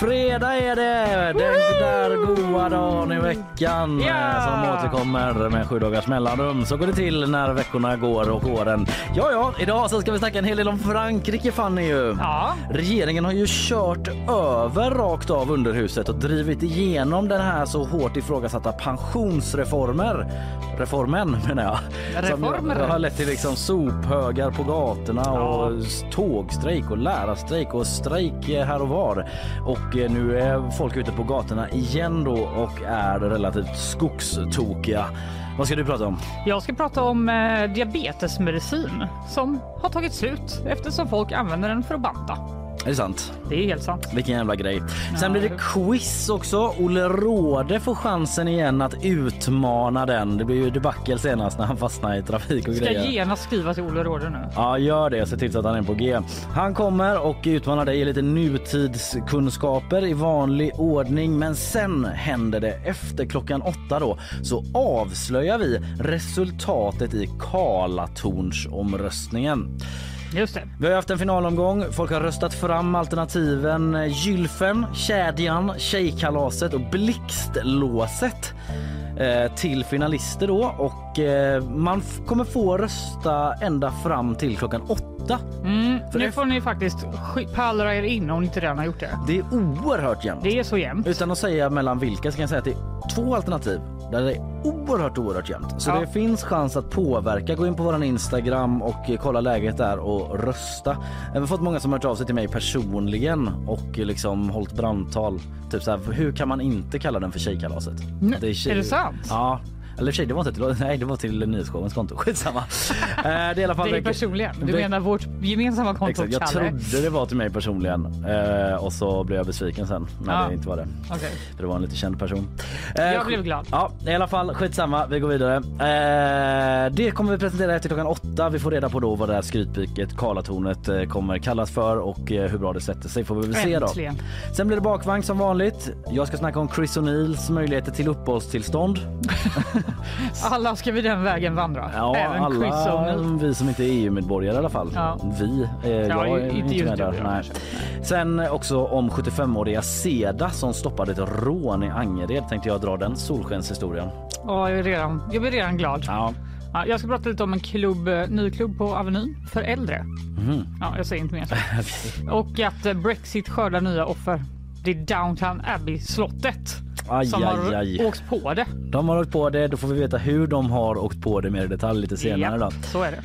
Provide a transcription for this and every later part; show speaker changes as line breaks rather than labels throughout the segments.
Fredag är det! Den där goa dagen i veckan eh, som återkommer med sju dagars mellanrum. Så går det till när veckorna går och åren. Ja, ja, idag så ska vi snacka en hel del om Frankrike Fanny ju.
Ja.
Regeringen har ju kört över rakt av underhuset och drivit igenom den här så hårt ifrågasatta pensionsreformer. Reformen menar jag.
Reformer.
Som har lett till liksom sophögar på gatorna och
Ja.
tågstrejk och lärarstrejk och strejk här och var. Och och eh, nu är folk ute på gatorna igen då och är relativt skogstokiga. Vad ska du prata om?
Jag ska prata om eh, diabetesmedicin som har tagit slut eftersom folk använder den för att banta.
Är det sant?
Det är helt sant.
Vilken jävla grej. Sen
Ja,
blir det quiz också. Olle Råde får chansen igen att utmana den. Det blev ju debacle senast när han fastnade i trafik och
Ska
grejer.
genast skriva till Olle Råde nu.
Ja, gör det. Se till att han är på G. Han kommer och utmanar dig i lite nutidskunskaper i vanlig ordning. Men sen händer det efter klockan åtta då så avslöjar vi resultatet i Karlatornsomröstningen.
Just det.
Vi har haft en finalomgång. Folk har röstat fram alternativen Gylfen, Kedjan, Tjejkalaset och Blixtlåset eh, till finalister då och eh, man kommer få rösta ända fram till klockan åtta.
Mm,
För
nu
det-
får ni faktiskt sk- pallra er in om ni inte redan har gjort det.
Det är oerhört jämnt.
Det är så jämnt.
Utan att säga mellan vilka så kan jag säga att det är två alternativ där det är oerhört, oerhört jämnt. Så
Ja.
det finns chans att påverka. Gå in på våran Instagram och eh, kolla läget där och rösta. Jag har fått många som har hört av sig till mig personligen och liksom hållit brandtal. Typ så här, hur kan man inte kalla den för tjejkalaset?
Nej, är det sant?
Ja. Eller tjej, det var inte till, nej, det var till nyhetsshowens konto. Skitsamma. Eh, det är i alla fall
Det är personligen. Du
det-
menar vårt gemensamma konto
Exakt, jag
Kalle?
trodde det var till mig personligen eh, och så blev jag besviken sen när
Ja.
det inte var det.
Okej.
För det var en lite känd person. Eh,
Jag blev glad.
Ja, i alla fall skitsamma. Vi går vidare. Eh, det kommer vi presentera efter klockan åtta. Vi får reda på då vad det här skrytpiket, Karlatornet, kommer kallas för och hur bra det sätter sig får vi väl se då. Sen blir det bakvagn som vanligt. Jag ska snacka om Chris O'Neills möjligheter till uppehållstillstånd.
Alla ska vi den vägen vandra.
Ja,
Även
alla vi som inte är EU-medborgare i alla fall.
Ja.
Vi. Eh, jag är
inte
inte med där. Nej. Sen också om 75-åriga Seda som stoppade ett rån i Angered tänkte jag dra den solskenshistorien.
Ja, jag, är redan, jag blir redan glad.
Ja.
Ja, jag ska prata lite om en klubb, eh, ny klubb på Avenyn för äldre.
Mhm.
Ja, jag säger inte mer. Och att eh, Brexit skördar nya offer. Det är Downtown Abbey-slottet
Aj,
som
aj,
har
aj.
åkt på det.
De har åkt på det, då får vi veta hur de har åkt på det mer i detalj lite senare
Ja,
då.
så är det.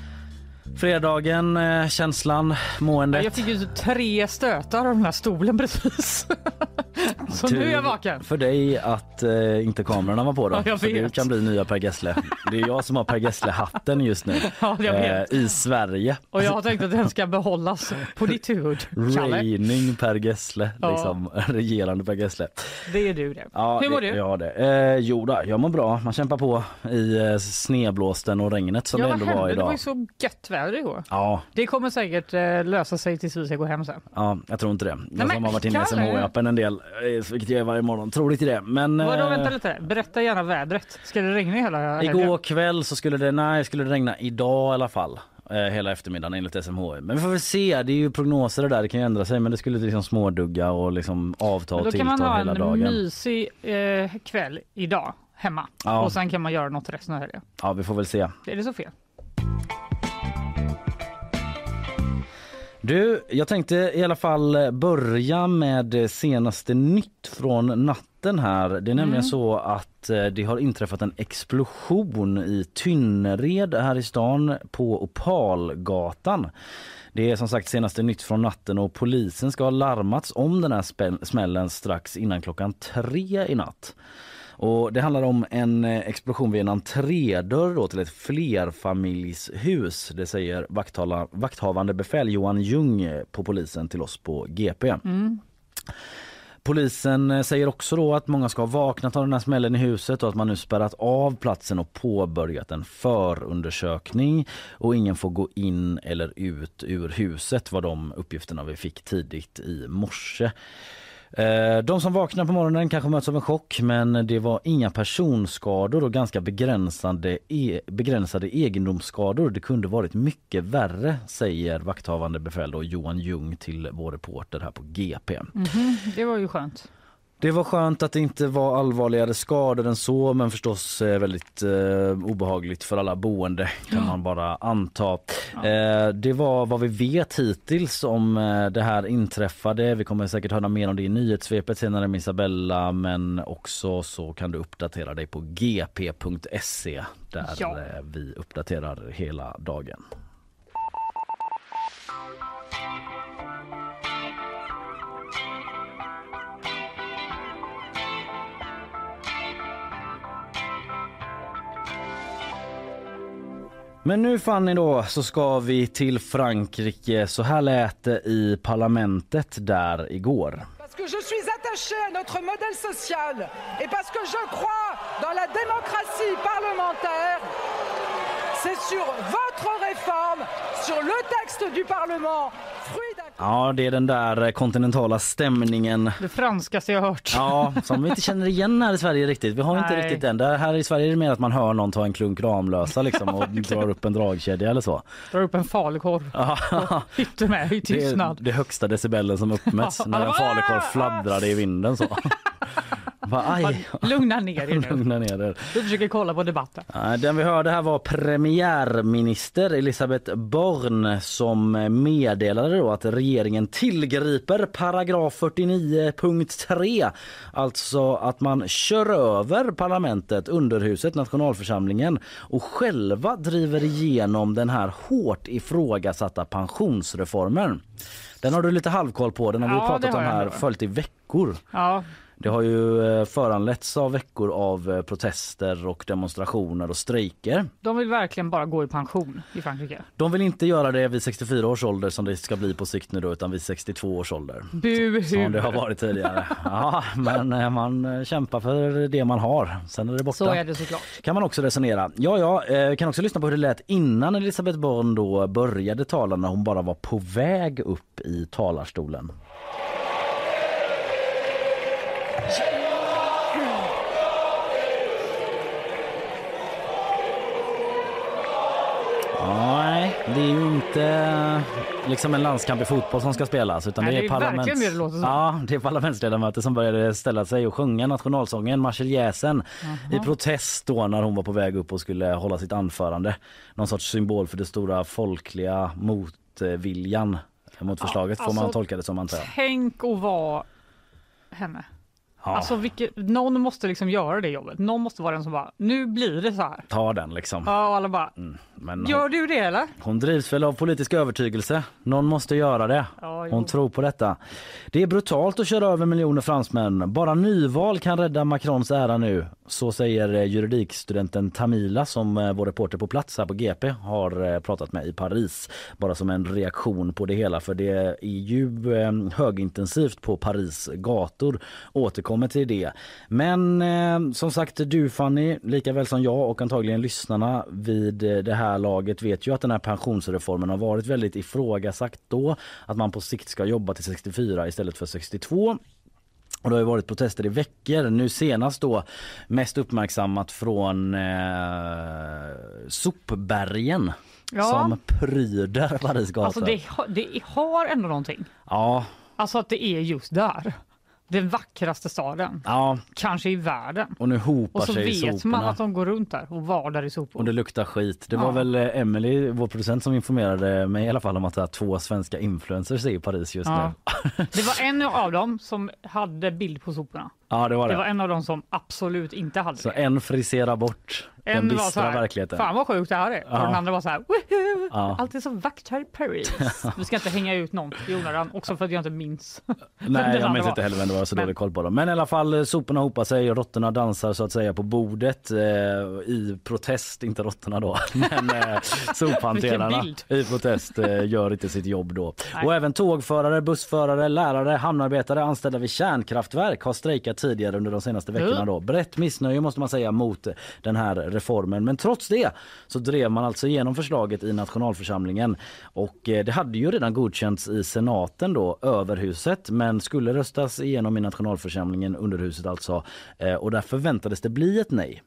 Fredagen, eh, känslan, måendet.
Jag fick ju tre stötar av den här stolen precis. så nu är jag vaken.
För dig att eh, inte kamerorna var på då.
Ja, jag
För du
vet.
kan bli nya Per Gessle. Det är jag som har Per Gessle-hatten just nu.
Ja, jag vet.
Eh, I Sverige.
Och jag har tänkt att den ska behållas på ditt huvud, Kalle.
Reigning Per Gessle.
Ja.
Liksom, regerande Per Gessle.
Det är du det.
Ja,
Hur mår
det,
du?
Ja, det. Eh, jo då, jag mår bra. Man kämpar på i eh, snedblåsten och regnet som
ja,
det
vad
ändå
hände?
var
Det var
idag.
ju så gött väder igår.
Ja,
Det kommer säkert eh, lösa sig tills vi ska gå hem sen.
ja, jag tror inte det. Jag
men
som har varit inne i
Kalle!
SMH-appen en del, vilket jag gör varje morgon, tror inte det. Men
Vadå,
eh,
vänta lite. Berätta gärna vädret. Ska det regna hela helgen?
igår kväll så skulle det, nej, skulle det regna idag i alla fall. Eh, hela eftermiddagen enligt SMHI. Men vi får väl se, det är ju prognoser det där, det kan ju ändra sig. Men det skulle liksom smådugga och liksom avta och
Då kan man
tillta
ha
hela
en
dagen.
mysig eh, kväll idag hemma.
Ja.
Och sen kan man göra något resten av helgen.
Ja, vi får väl se.
Är det så fel?
Du, jag tänkte i alla fall börja med senaste nytt från natten här. Det är nämligen så att eh, det har inträffat en explosion i Tynnered här i stan på Opalgatan. Det är som sagt senaste nytt från natten och polisen ska ha larmats om den här smällen strax innan klockan tre i natt. Och det handlar om en eh, explosion vid en entrédörr då till ett flerfamiljshus. Det säger vakthålla, vakthavande befäl Johan Ljung eh, på polisen till oss på GP. Polisen eh, säger också då att många ska ha vaknat av den här smällen i huset och att man nu spärrat av platsen och påbörjat en förundersökning och ingen får gå in eller ut ur huset var de uppgifterna vi fick tidigt i morse. Eh, de som vaknar på morgonen kanske möts av en chock men det var inga personskador och ganska begränsade, e begränsade egendomsskador. Det kunde varit mycket värre säger vakthavande befäl Johan Ljung till vår reporter här på GP. Mm
-hmm. Det var ju skönt.
Det var skönt att det inte var allvarligare skador än så men förstås eh, väldigt eh, obehagligt för alla boende kan ja. man bara anta. Ja. Eh, det var vad vi vet hittills om eh, det här inträffade. Vi kommer säkert höra mer om det i nyhetssvepet senare med Isabella men också så kan du uppdatera dig på gp.se där ja. Eh, vi uppdaterar hela dagen. Men nu Fanny då så ska vi till Frankrike. Så här lät det i parlamentet där igår. Parce que je suis attaché à notre modèle social et parce que je crois dans la démocratie parlementaire C'est sur votre réforme, sur le texte du Parlement, fruit Ja, det är den där kontinentala stämningen.
Det franskaste jag hört.
Ja, som vi inte känner igen här i Sverige riktigt. Vi har Nej. inte riktigt den. Där här i Sverige är det mer att man hör någon ta en klunk Ramlösa liksom och drar upp en dragkedja eller så.
Drar upp en falukorv. Ja. Med i tystnad.
Det, det högsta decibelen som uppmätts när en falukorv fladdrade i vinden så.
Va, aj. Lugna ner er nu.
Lugna ner er.
Du försöker kolla på debatten.
Den vi hörde här var premiärminister Elisabeth Born som meddelade då att regeringen tillgriper paragraf 49.3. Alltså att man kör över parlamentet, underhuset, nationalförsamlingen och själva driver igenom den här hårt ifrågasatta pensionsreformen. Den har du lite halvkoll på, den har ja, vi pratat om här, följt i veckor.
Ja,
det har ju eh, föranletts av veckor av eh, protester och demonstrationer och strejker.
De vill verkligen bara gå i pension i Frankrike.
De vill inte göra det vid 64 års ålder som det ska bli på sikt nu då, utan vid 62 års ålder.
Buhu.
Som det har varit tidigare. ja, men eh, man kämpar för det man har. Sen är det borta.
Så är det såklart.
Kan man också resonera. Ja, ja, kan också lyssna på hur det lät innan Elisabeth Born då började tala när hon bara var på väg upp i talarstolen. Nej, det är ju inte liksom en landskamp i fotboll som ska spelas utan Nej, det är, parlaments...
det låter som.
Ja, det är parlamentsledamöter som började ställa sig och sjunga nationalsången Marseljäsen i protest då när hon var på väg upp och skulle hålla sitt anförande. Någon sorts symbol för det stora folkliga motviljan mot förslaget ja, alltså, får man alltså, tolka det som antar jag.
Tänk att vara henne. Ja. Alltså vilket, någon måste liksom göra det jobbet. Någon måste vara den som bara, nu blir det så här.
Ta den liksom.
Ja, och alla bara, mm, men gör hon, du det eller?
Hon drivs väl av politisk övertygelse. Någon måste göra det. Ja, hon tror på detta. Det är brutalt att köra över miljoner fransmän. Bara nyval kan rädda Macrons ära nu. Så säger eh, juridikstudenten Tamila som eh, vår reporter på plats här på GP har eh, pratat med i Paris. Bara som en reaktion på det hela för det är ju högintensivt på Paris gator. Återkommer till det. Men som sagt du Fanny, lika väl som jag och antagligen lyssnarna vid det här laget vet ju att den här pensionsreformen har varit väldigt ifrågasatt då. Att man på sikt ska jobba till 64 istället för 62. Och det har varit protester i veckor. Nu senast då mest uppmärksammat från eh, sopbergen ja. som pryder Paris gator.
Alltså det, det har ändå någonting.
Ja.
Alltså att det är just där den vackraste staden.
Ja.
Kanske i världen.
Och nu hopar
och så
sig
vet soporna. man att de går runt där och vadar i sopor.
Och det luktar skit. Det var ja. väl eh, Emily, vår producent, som informerade mig i alla fall om att det är två svenska influencers är i Paris just ja.
nu. det var en av dem som hade bild på soporna.
Ja, det var det.
Det var en av dem som absolut inte hade
Så
det.
en friserar bort Den
En var
bistra
så här,
verkligheten.
Fan vad sjukt det här är. Och
Ja.
den andra var så här, Woohoo!
Ja.
Allt är så vackert här i Paris. Vi ska inte hänga ut någon i onödan, också för att jag inte minns.
Nej,
den
jag
andra
minns
var.
inte heller vem det var, så
Men-
dålig koll på dem. Men i alla fall, eh, soporna hopar sig, råttorna dansar så att säga på bordet eh, i protest, inte råttorna då, men eh, sophanterarna
Vilken bild.
i protest eh, gör inte sitt jobb då.
Nej.
Och även tågförare, bussförare, lärare, hamnarbetare, anställda vid kärnkraftverk har strejkat tidigare under de senaste veckorna
Mm.
då. Brett missnöje måste man säga mot den här reformen. Men trots det så drev man alltså igenom förslaget i nationalförsamlingen och eh, det hade ju redan godkänts i senaten då, överhuset, men skulle röstas igenom i nationalförsamlingen, underhuset alltså, eh, och där förväntades det bli ett nej.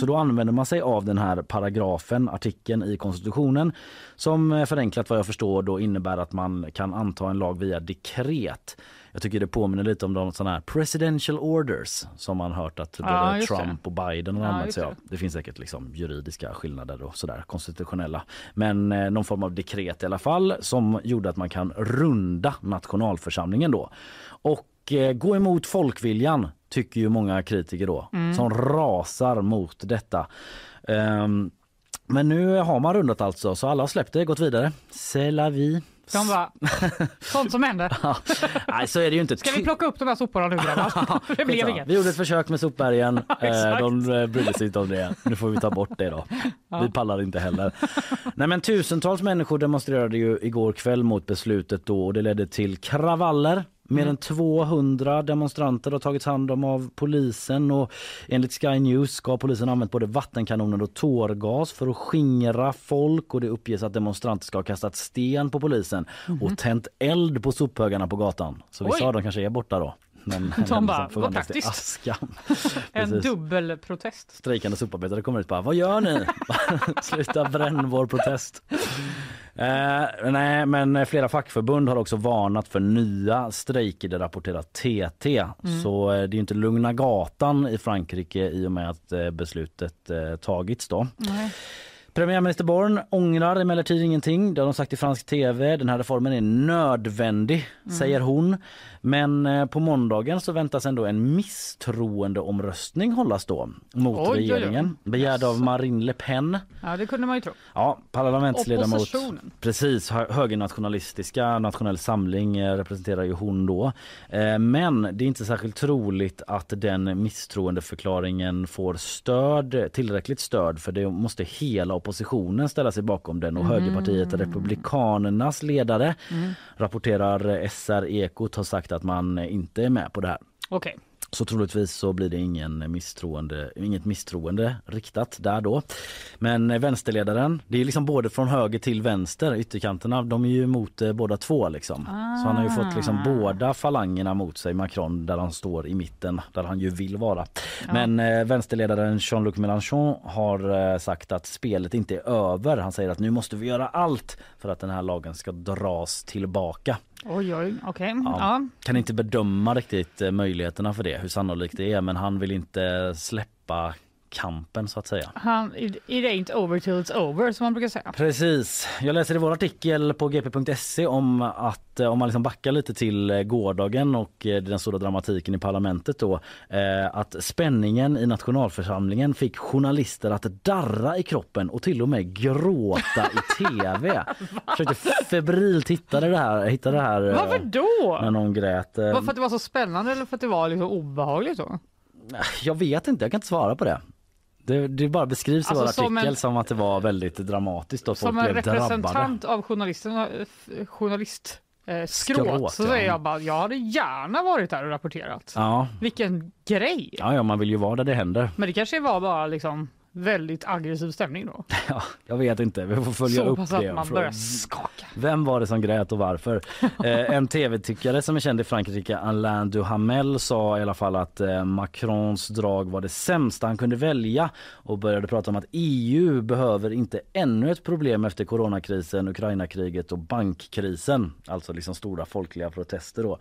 Så då använder man sig av den här paragrafen, artikeln i konstitutionen som eh, förenklat vad jag förstår då innebär att man kan anta en lag via dekret. Jag tycker det påminner lite om de såna här presidential orders som man hört att både
Ja, just det.
Trump och Biden har
Ja,
använt sig
det.
av. Det finns säkert liksom juridiska skillnader och sådär konstitutionella. Men eh, någon form av dekret i alla fall som gjorde att man kan runda nationalförsamlingen då. Och eh, gå emot folkviljan tycker ju många kritiker då
Mm.
som rasar mot detta. Ehm, men nu har man rundat alltså så alla har släppt det, gått vidare. C'est la vie.
De bara, sånt som händer.
Nej så är det ju inte.
Ska vi plocka upp de här soporna nu grabbar? Det blev inget.
Vi gjorde ett försök med sopbergen. Eh. De eh, brydde sig inte om det. Nu får vi ta bort det då. Vi pallar inte heller. Nej men tusentals människor demonstrerade ju igår kväll mot beslutet då och det ledde till kravaller. Mer än 200 demonstranter har tagits hand om av polisen och enligt Sky News ska polisen ha använt både vattenkanoner och tårgas för att skingra folk och det uppges att demonstranter ska ha kastat sten på polisen och tänt eld på sophögarna på gatan. Så vissa
Oj.
av dem kanske är borta då. Men
De bara,
får
vad praktiskt.
askan.
En
Precis.
dubbelprotest.
Strejkande soparbetare kommer ut och bara, vad gör ni? Sluta bränn vår protest. Eh, nej, men flera fackförbund har också varnat för nya strejker, det rapporterar TT. Så eh, det är inte lugna gatan i Frankrike i och med att eh, beslutet eh, tagits då.
Nej.
Premiärminister Born ångrar emellertid ingenting. Det har de sagt i fransk tv. Den här reformen är nödvändig, säger hon. Men eh, på måndagen så väntas ändå en misstroendeomröstning hållas då mot
Oj, oj, oj.
regeringen. Begärd av. Marine Le Pen.
Ja, det kunde man ju tro.
Ja, parlamentsledamot.
Oppositionen.
Precis, hö- högernationalistiska Nationell Samling eh, representerar ju hon då. Eh, Men det är inte särskilt troligt att den misstroendeförklaringen får stöd, tillräckligt stöd för det måste hela oppositionen ställa sig bakom den och högerpartiet Republikanernas ledare rapporterar SR Ekot har sagt att man inte är med på det här.
Okej.
Så troligtvis så blir det ingen misstroende, inget misstroende riktat där då. Men vänsterledaren, det är liksom både från höger till vänster, ytterkanterna, de är ju emot eh, båda två liksom. Så han har ju fått liksom båda falangerna mot sig, Macron, där han står i mitten, där han ju vill vara. Men eh, vänsterledaren Jean-Luc Mélenchon har eh, sagt att spelet inte är över. Han säger att nu måste vi göra allt för att den här lagen ska dras tillbaka.
Oj, oj, okej.
Ja.
Ja.
Kan inte bedöma riktigt eh, möjligheterna för det, hur sannolikt det är men han vill inte släppa kampen så att säga.
Han, it, ain't over till it's over som man brukar säga.
Precis. Jag läser i vår artikel på gp.se om att eh, om man liksom backar lite till eh, gårdagen och eh, den stora dramatiken i parlamentet då att spänningen i nationalförsamlingen fick journalister att darra i kroppen och till och med gråta i tv. Försökte febrilt hitta det här, hitta det här
Varför då?
när någon grät. eh,
Var för att det var så spännande eller för att det var liksom obehagligt då?
Jag vet inte, jag kan inte svara på det. Det, det bara beskrivs i
Alltså,
vår
som
artikel
en-
som att det var väldigt dramatiskt och folk
Som en
blev drabbade.
representant av journalisterna, eh, journalist eh, skråt,
Skråt,
så
ja.
säger jag bara jag hade gärna varit där och rapporterat.
Ja,
Vilken grej!
ja, ja, man vill ju vara där det händer.
Men det kanske var bara liksom väldigt aggressiv stämning då.
Ja, jag vet inte, vi får följa
så
upp
pass
det.
att man börjar skaka.
Vem var det som grät och varför? Eh, en tv-tyckare som är känd i Frankrike, Alain Duhamel, sa i alla fall att eh, Macrons drag var det sämsta han kunde välja och började prata om att EU behöver inte ännu ett problem efter coronakrisen, Ukrainakriget och bankkrisen. Alltså liksom stora folkliga protester då.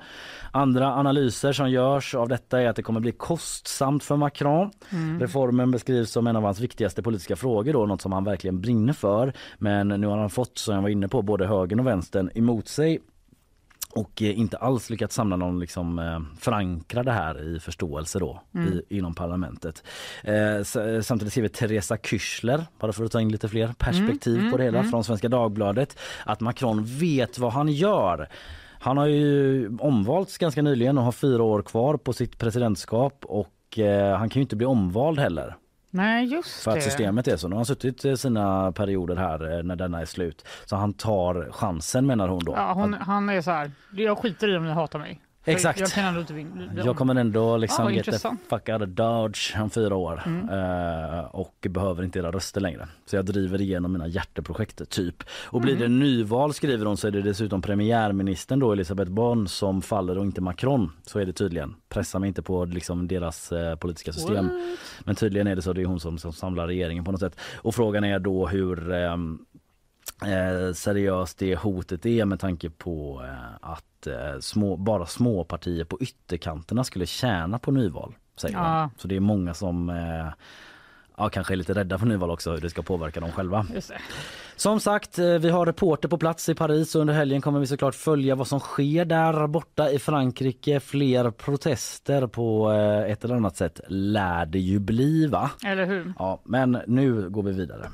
Andra analyser som görs av detta är att det kommer bli kostsamt för Macron. Reformen beskrivs som en av hans viktigaste politiska frågor då, något som han verkligen brinner för. Men nu har han fått, som jag var inne på, både högern och vänstern emot sig. och eh, inte alls lyckats samla någon liksom eh, förankra det här i förståelse då mm. i, inom parlamentet. Eh, samtidigt ser vi Teresa Kyschler, bara för att ta in lite fler perspektiv mm, på det hela mm, från Svenska Dagbladet, att Macron vet vad han gör. Han har ju omvalts ganska nyligen och har fyra år kvar på sitt presidentskap och eh, han kan ju inte bli omvald heller.
Nej, just
För att systemet är så. Nu har han suttit eh, sina perioder här eh, när denna är slut. Så han tar chansen menar hon då.
Ja, hon, han är så här, jag skiter i om ni hatar mig.
Exakt.
Jag kan ändå inte vinna.
Jag kommer ändå liksom ah, get the fuck out of Dodge om fyra år mm. uh, och behöver inte era röster längre. Så jag driver igenom mina hjärteprojekt typ. Och blir mm. det nyval skriver hon så är det dessutom premiärministern då Elisabeth Bonn som faller och inte Macron. Så är det tydligen. Pressa mig inte på liksom deras uh, politiska system. What? Men tydligen är det så, det är hon som, som samlar regeringen på något sätt. Och frågan är då hur um, eh, seriöst det hotet är med tanke på eh, att eh, små, bara små partier på ytterkanterna skulle tjäna på nyval. Säger ja. Så det är många som ja, kanske är lite rädda för nyval också, hur det ska påverka dem själva. Som sagt, vi har reporter på plats i Paris och under helgen kommer vi såklart följa vad som sker där borta i Frankrike. Fler protester på ett eller annat sätt lär det ju bli va?
Eller hur?
Ja, men nu går vi vidare.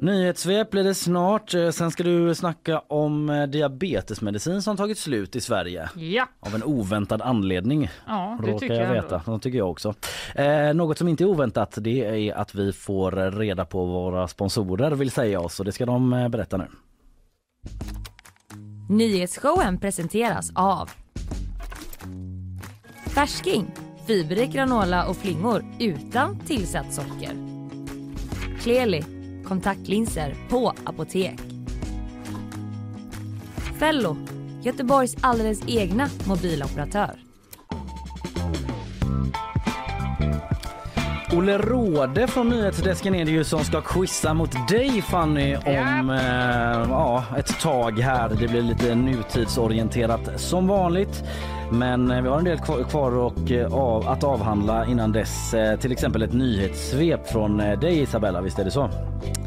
Nyhetssvep blir det snart. Eh, sen ska du snacka om eh, diabetesmedicin som tagit slut i Sverige.
Ja.
Av en oväntad anledning.
Ja, det tycker jag, jag
veta. Det tycker jag också. Eh, något som inte är oväntat det är att vi får reda på vad våra sponsorer vill säga oss och det ska de eh, berätta nu.
Nyhetsshowen presenteras av Färsking, fiberrik granola och flingor utan tillsatt socker. Kleli kontaktlinser på apotek. Fello, Göteborgs alldeles egna mobiloperatör.
Olle Råde från nyhetsdesken är det ju som ska quizza mot dig Fanny om eh, ja, ett tag här. Det blir lite nutidsorienterat som vanligt. Men eh, vi har en del kvar och, eh, av, att avhandla innan dess. Eh, till exempel ett nyhetssvep från dig Isabella, visst är det så?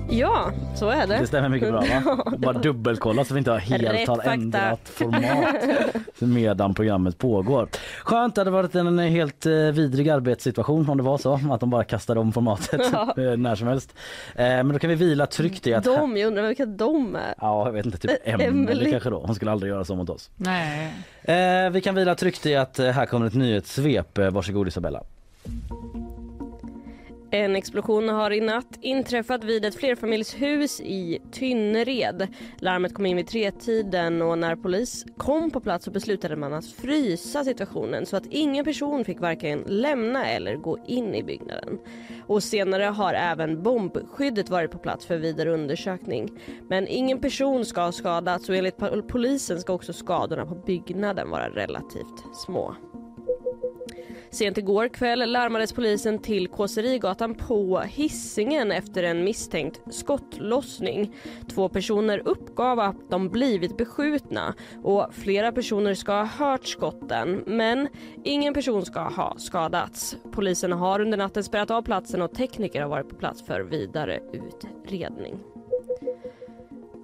Ja, så är det.
Det stämmer mycket bra va? Bara dubbelkolla så vi inte har helt har ändrat format medan programmet pågår. Skönt, det hade varit en helt vidrig arbetssituation om det var så att de bara kastade om formatet ja. när som helst. Men då kan vi vila tryggt i att...
De, jag undrar vilka de är.
Ja, jag vet inte, typ Emelie kanske då. Hon skulle aldrig göra så mot oss.
Nej.
Vi kan vila tryggt i att eh, här kommer ett nyhetssvep. Eh, varsågod Isabella.
En explosion har i natt inträffat vid ett flerfamiljshus i Tynnered. Larmet kom in vid tretiden och när polis kom på plats så beslutade man att frysa situationen så att ingen person fick varken lämna eller gå in i byggnaden. Och senare har även bombskyddet varit på plats för vidare undersökning. Men ingen person ska ha skadats och enligt polisen ska också skadorna på byggnaden vara relativt små. Sent igår kväll larmades polisen till Kåserigatan på Hissingen efter en misstänkt skottlossning. Två personer uppgav att de blivit beskjutna och flera personer ska ha hört skotten men ingen person ska ha skadats. Polisen har under natten spärrat av platsen och tekniker har varit på plats för vidare utredning.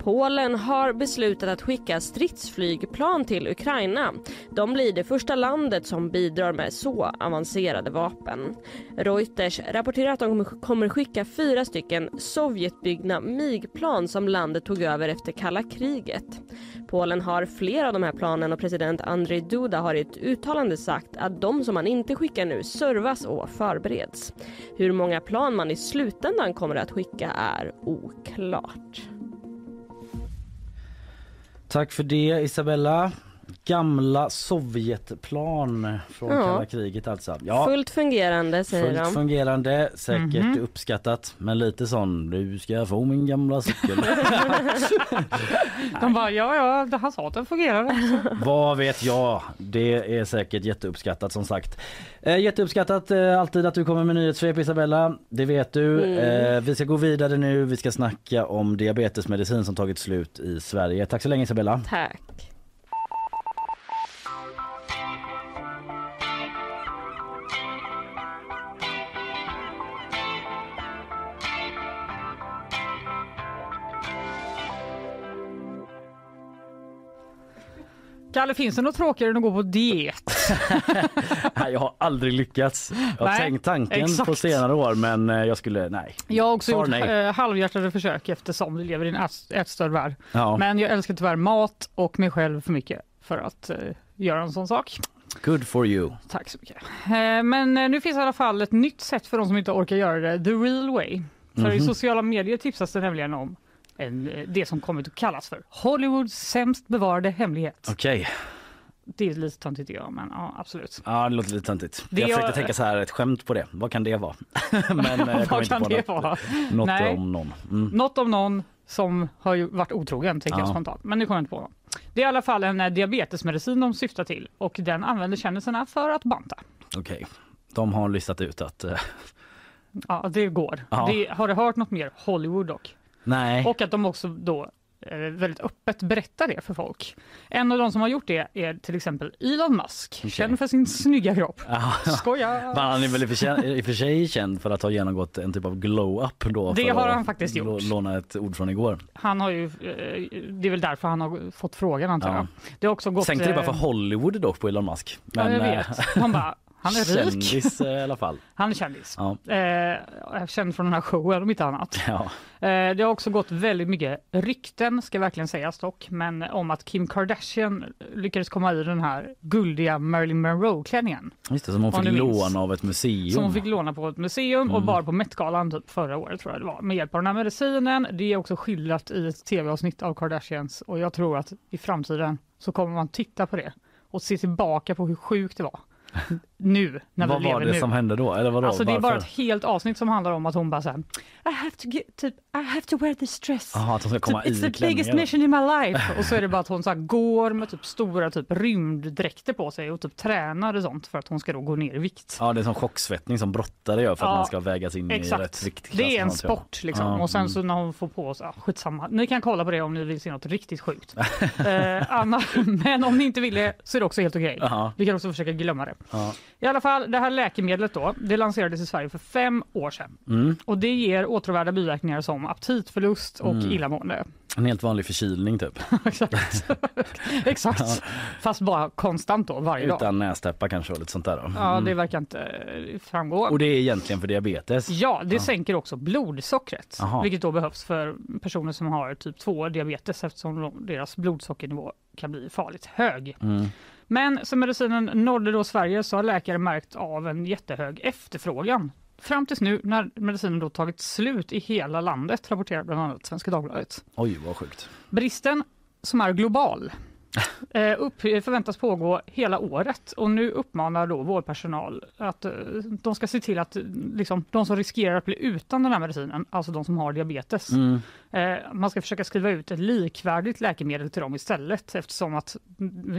Polen har beslutat att skicka stridsflygplan till Ukraina. De blir det första landet som bidrar med så avancerade vapen. Reuters rapporterar att de kommer skicka fyra stycken Sovjetbyggda MIG-plan som landet tog över efter kalla kriget. Polen har flera av de här planen och president Andrzej Duda har i ett uttalande sagt att de som man inte skickar nu servas och förbereds. Hur många plan man i slutändan kommer att skicka är oklart.
Tack för det Isabella. Gamla Sovjetplan från ja. kalla kriget alltså.
Ja. Fullt fungerande säger
Fullt de. Fullt fungerande, säkert mm -hmm. uppskattat. Men lite sån, du ska få min gamla cykel.
de bara, ja ja, han sa att den fungerar.
Vad vet jag? Det är säkert jätteuppskattat som sagt. Eh, jätteuppskattat eh, alltid att du kommer med nyhetssvep Isabella. Det vet du. Mm. Eh, vi ska gå vidare nu. Vi ska snacka om diabetesmedicin som tagit slut i Sverige. Tack så länge Isabella.
Tack.
Kalle, finns det något tråkigare än att gå på diet?
nej, jag har aldrig lyckats. Jag har
Nej,
tänkt tanken
exakt.
på senare år men eh, jag skulle, nej.
Jag har också
Svar
gjort
nej.
eh, halvhjärtade försök eftersom vi lever i en ät- ätstörd värld.
Ja.
Men jag älskar tyvärr mat och mig själv för mycket för att eh, göra en sån sak.
Good for you.
Tack så mycket. Men nu finns i alla fall ett nytt sätt för de som inte orkar göra det, the real way. För i
Mhm.
sociala medier tipsas det nämligen om en, eh, det som kommit att kallas för Hollywoods sämst bevarade hemlighet.
Okej,
Det är lite töntigt jag, men ja, absolut.
ja, det låter lite töntigt.
Det
jag
jag-
försökte tänka så här, ett skämt på det. Vad kan det vara? men eh, jag
Vad
inte
kan
på
det
något,
vara?
något
Nej.
om någon. Mm.
Något om någon som har varit otrogen, tänker jag
Ja.
spontant. Men nu kommer jag inte på någon. Det är i alla fall en eh, diabetesmedicin de syftar till och den använder kändisarna för att banta.
Okej, de har listat ut att
Ja, det går.
Ja.
Det, har du hört något mer Hollywood dock?
Nej.
Och att de också då eh, väldigt öppet berättar det för folk. En av de som har gjort det är till exempel Elon Musk, känd för sin snygga kropp.
Ja.
Skoja!
Men Han är väl i och för sig- i och för sig känd för att ha genomgått en typ av glow-up då.
Det
för
har han faktiskt gjort.
lå- Låna ett ord från igår.
Han har ju, eh, det är väl därför han har fått frågan antar
Ja.
jag. Det har också gått...
Sänkte det bara för
eh,
Hollywood dock på Elon Musk.
Ja, jag vet. De bara, han är rik.
Kändis eh, i alla fall.
Han är kändis.
Ja.
Eh, känd från den här showen om inte annat.
Ja.
Eh, det har också gått väldigt mycket rykten, ska verkligen sägas dock, men om att Kim Kardashian lyckades komma i den här guldiga Marilyn Monroe-klänningen.
Just det, som hon
Om
fick
minns.
låna av ett museum.
Som hon fick låna på ett museum och
Mm.
bar på Met-galan typ förra året tror jag det var. Med hjälp av den här medicinen. Det är också skildrat i ett tv-avsnitt av Kardashians och jag tror att i framtiden så kommer man titta på det och se tillbaka på hur sjukt det var. Nu, när
Vad
vi
var
lever
det
nu.
som hände då? Eller vadå?
Alltså det är bara ett helt avsnitt som handlar om att hon bara såhär I have to get, typ, I have to wear this dress.
Jaha, att hon ska komma
Typ, It's
i
the biggest mission in my life. Och så är det bara att hon så här går med typ stora typ rymddräkter på sig och typ tränar och sånt för att hon ska då gå ner i vikt.
Ja, det är som chocksvettning som brottare gör för att
Ja,
man ska vägas in i rätt
Exakt.
viktklass.
Det är en
ja.
sport liksom.
Ja,
och sen
mm.
så när hon får på sig, ah, skitsamma. Ni kan kolla på det om ni vill se något riktigt sjukt. eh, Anna, men om ni inte vill det så är det också helt okej.
Jaha.
Vi kan också försöka glömma det.
Ja.
I alla fall, det här läkemedlet då, det lanserades i Sverige för fem år sedan.
Mm.
Och det ger åtråvärda biverkningar som aptitförlust och
Mm.
illamående.
En helt vanlig förkylning typ.
Exakt. Exakt. Fast bara konstant då, varje dag.
Utan nästäppa kanske och lite sånt där. Då.
Ja,
Mm.
det verkar inte framgå.
Och det är egentligen för diabetes.
Ja, det
Ja.
sänker också blodsockret,
Jaha.
vilket då behövs för personer som har typ 2 diabetes eftersom de, deras blodsockernivå kan bli farligt hög.
Mm.
Men som medicinen nådde då Sverige så har läkare märkt av en jättehög efterfrågan. Fram tills nu när medicinen då tagit slut i hela landet, rapporterar bland annat Svenska Dagbladet.
Oj, vad sjukt.
Bristen, som är global, eh, upp, förväntas pågå hela året och nu uppmanar då vårdpersonal att eh, de ska se till att liksom, de som riskerar att bli utan den här medicinen, alltså de som har diabetes,
Mm.
Eh, man ska försöka skriva ut ett likvärdigt läkemedel till dem istället eftersom att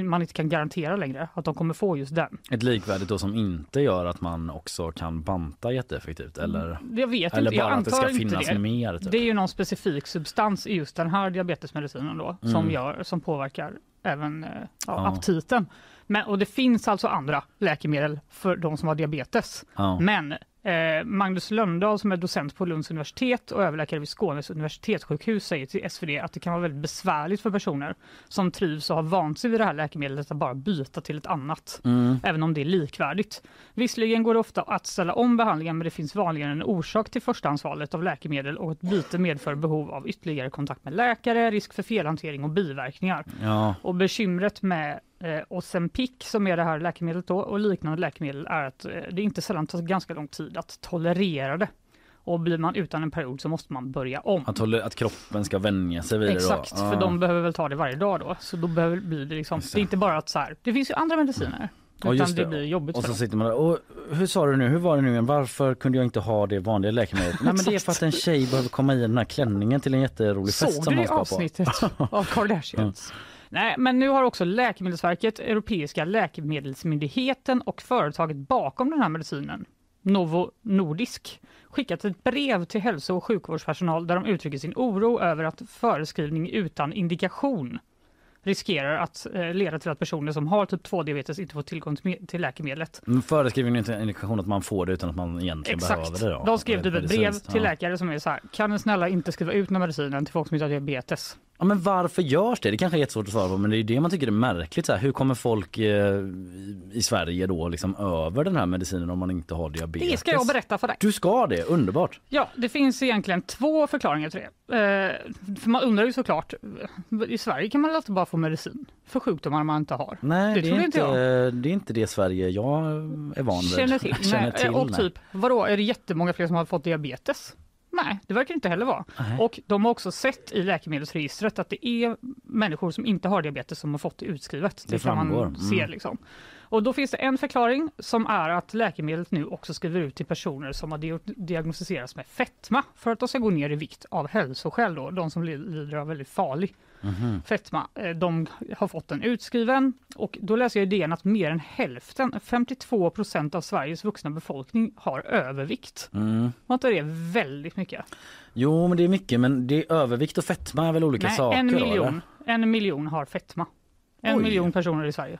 man inte kan garantera längre att de kommer få just den.
Ett likvärdigt då som inte gör att man också kan banta jätteeffektivt eller,
Jag vet
eller
inte,
bara att det ska finnas
det.
mer. Typ.
Det är ju någon specifik substans i just den här diabetesmedicinen då som,
Mm.
gör, som påverkar även eh, ja,
Ja.
aptiten. Men, och det finns alltså andra läkemedel för de som har diabetes.
Ja.
Men eh, Magnus Löndahl som är docent på Lunds universitet och överläkare vid Skånes universitetssjukhus säger till SvD att det kan vara väldigt besvärligt för personer som trivs och har vant sig vid det här läkemedlet att bara byta till ett annat,
Mm.
även om det är likvärdigt. Visserligen går det ofta att ställa om behandlingen men det finns vanligen en orsak till förstahandsvalet av läkemedel och ett byte medför behov av ytterligare kontakt med läkare, risk för felhantering och biverkningar.
Ja.
Och bekymret med eh, Ozempic som är det här läkemedlet då och liknande läkemedel är att eh, det inte sällan tar ganska lång tid att tolerera det. Och blir man utan en period så måste man börja om.
Att, hålla, att kroppen ska vänja sig vid det
Exakt,
då.
för de behöver väl ta det varje dag då. Så då behöver, blir det liksom,
det.
är inte bara att så här, det finns ju andra mediciner.
Ja,
utan
just
det.
det.
blir jobbigt
Och så sitter man där, och hur sa du nu, hur var det nu igen, varför kunde jag inte ha det vanliga läkemedlet? Nej men det är för att en tjej behöver komma i den här klänningen till en jätterolig fest
Såg
som
du
hon
det
ska på.
avsnittet av Kardashians? Nej, men nu har också Läkemedelsverket, Europeiska läkemedelsmyndigheten och företaget bakom den här medicinen, Novo Nordisk, skickat ett brev till hälso och sjukvårdspersonal där de uttrycker sin oro över att föreskrivning utan indikation riskerar att eh, leda till att personer som har typ 2-diabetes inte får tillgång till, me- till läkemedlet.
Men Föreskrivningen är inte en indikation att man får det utan att man egentligen
Exakt.
behöver det. Då.
De skrev typ ett brev till läkare som är så här, kan ni snälla inte skriva ut den medicinen till folk som inte har diabetes?
Ja, men varför görs det? Det kanske är jättesvårt att svara på men det är det man tycker är märkligt. Så här, hur kommer folk eh, i Sverige då liksom över den här medicinen om man inte har diabetes?
Det ska jag berätta för dig.
Du ska det, underbart.
Ja, det finns egentligen två förklaringar till det. Eh, för man undrar ju såklart, i Sverige kan man alltid bara få medicin för sjukdomar man inte har.
Nej,
det,
det, är,
inte jag.
det är inte det Sverige jag är van vid.
Känner till.
Känner till,
och
nej.
typ, vadå, är det jättemånga fler som har fått diabetes? Nej, det verkar inte heller vara.
Nej.
Och de har också sett i läkemedelsregistret att det är människor som inte har diabetes som har fått det utskrivet.
Det
kan
framgår.
man
Mm.
se liksom. Och då finns det en förklaring som är att läkemedlet nu också skriver ut till personer som har di- diagnostiserats med fetma för att de ska gå ner i vikt av hälsoskäl då, de som li- lider av väldigt farlig
Mhm.
fetma. Eh, De har fått den utskriven och då läser jag i DN att mer än hälften, 52 procent av Sveriges vuxna befolkning har övervikt.
Mm.
Var inte det väldigt mycket?
Jo men det är mycket men det är övervikt och fetma är väl olika
Nej,
saker
en
då,
miljon,
eller?
en miljon har fetma. En
Oj.
miljon personer i Sverige.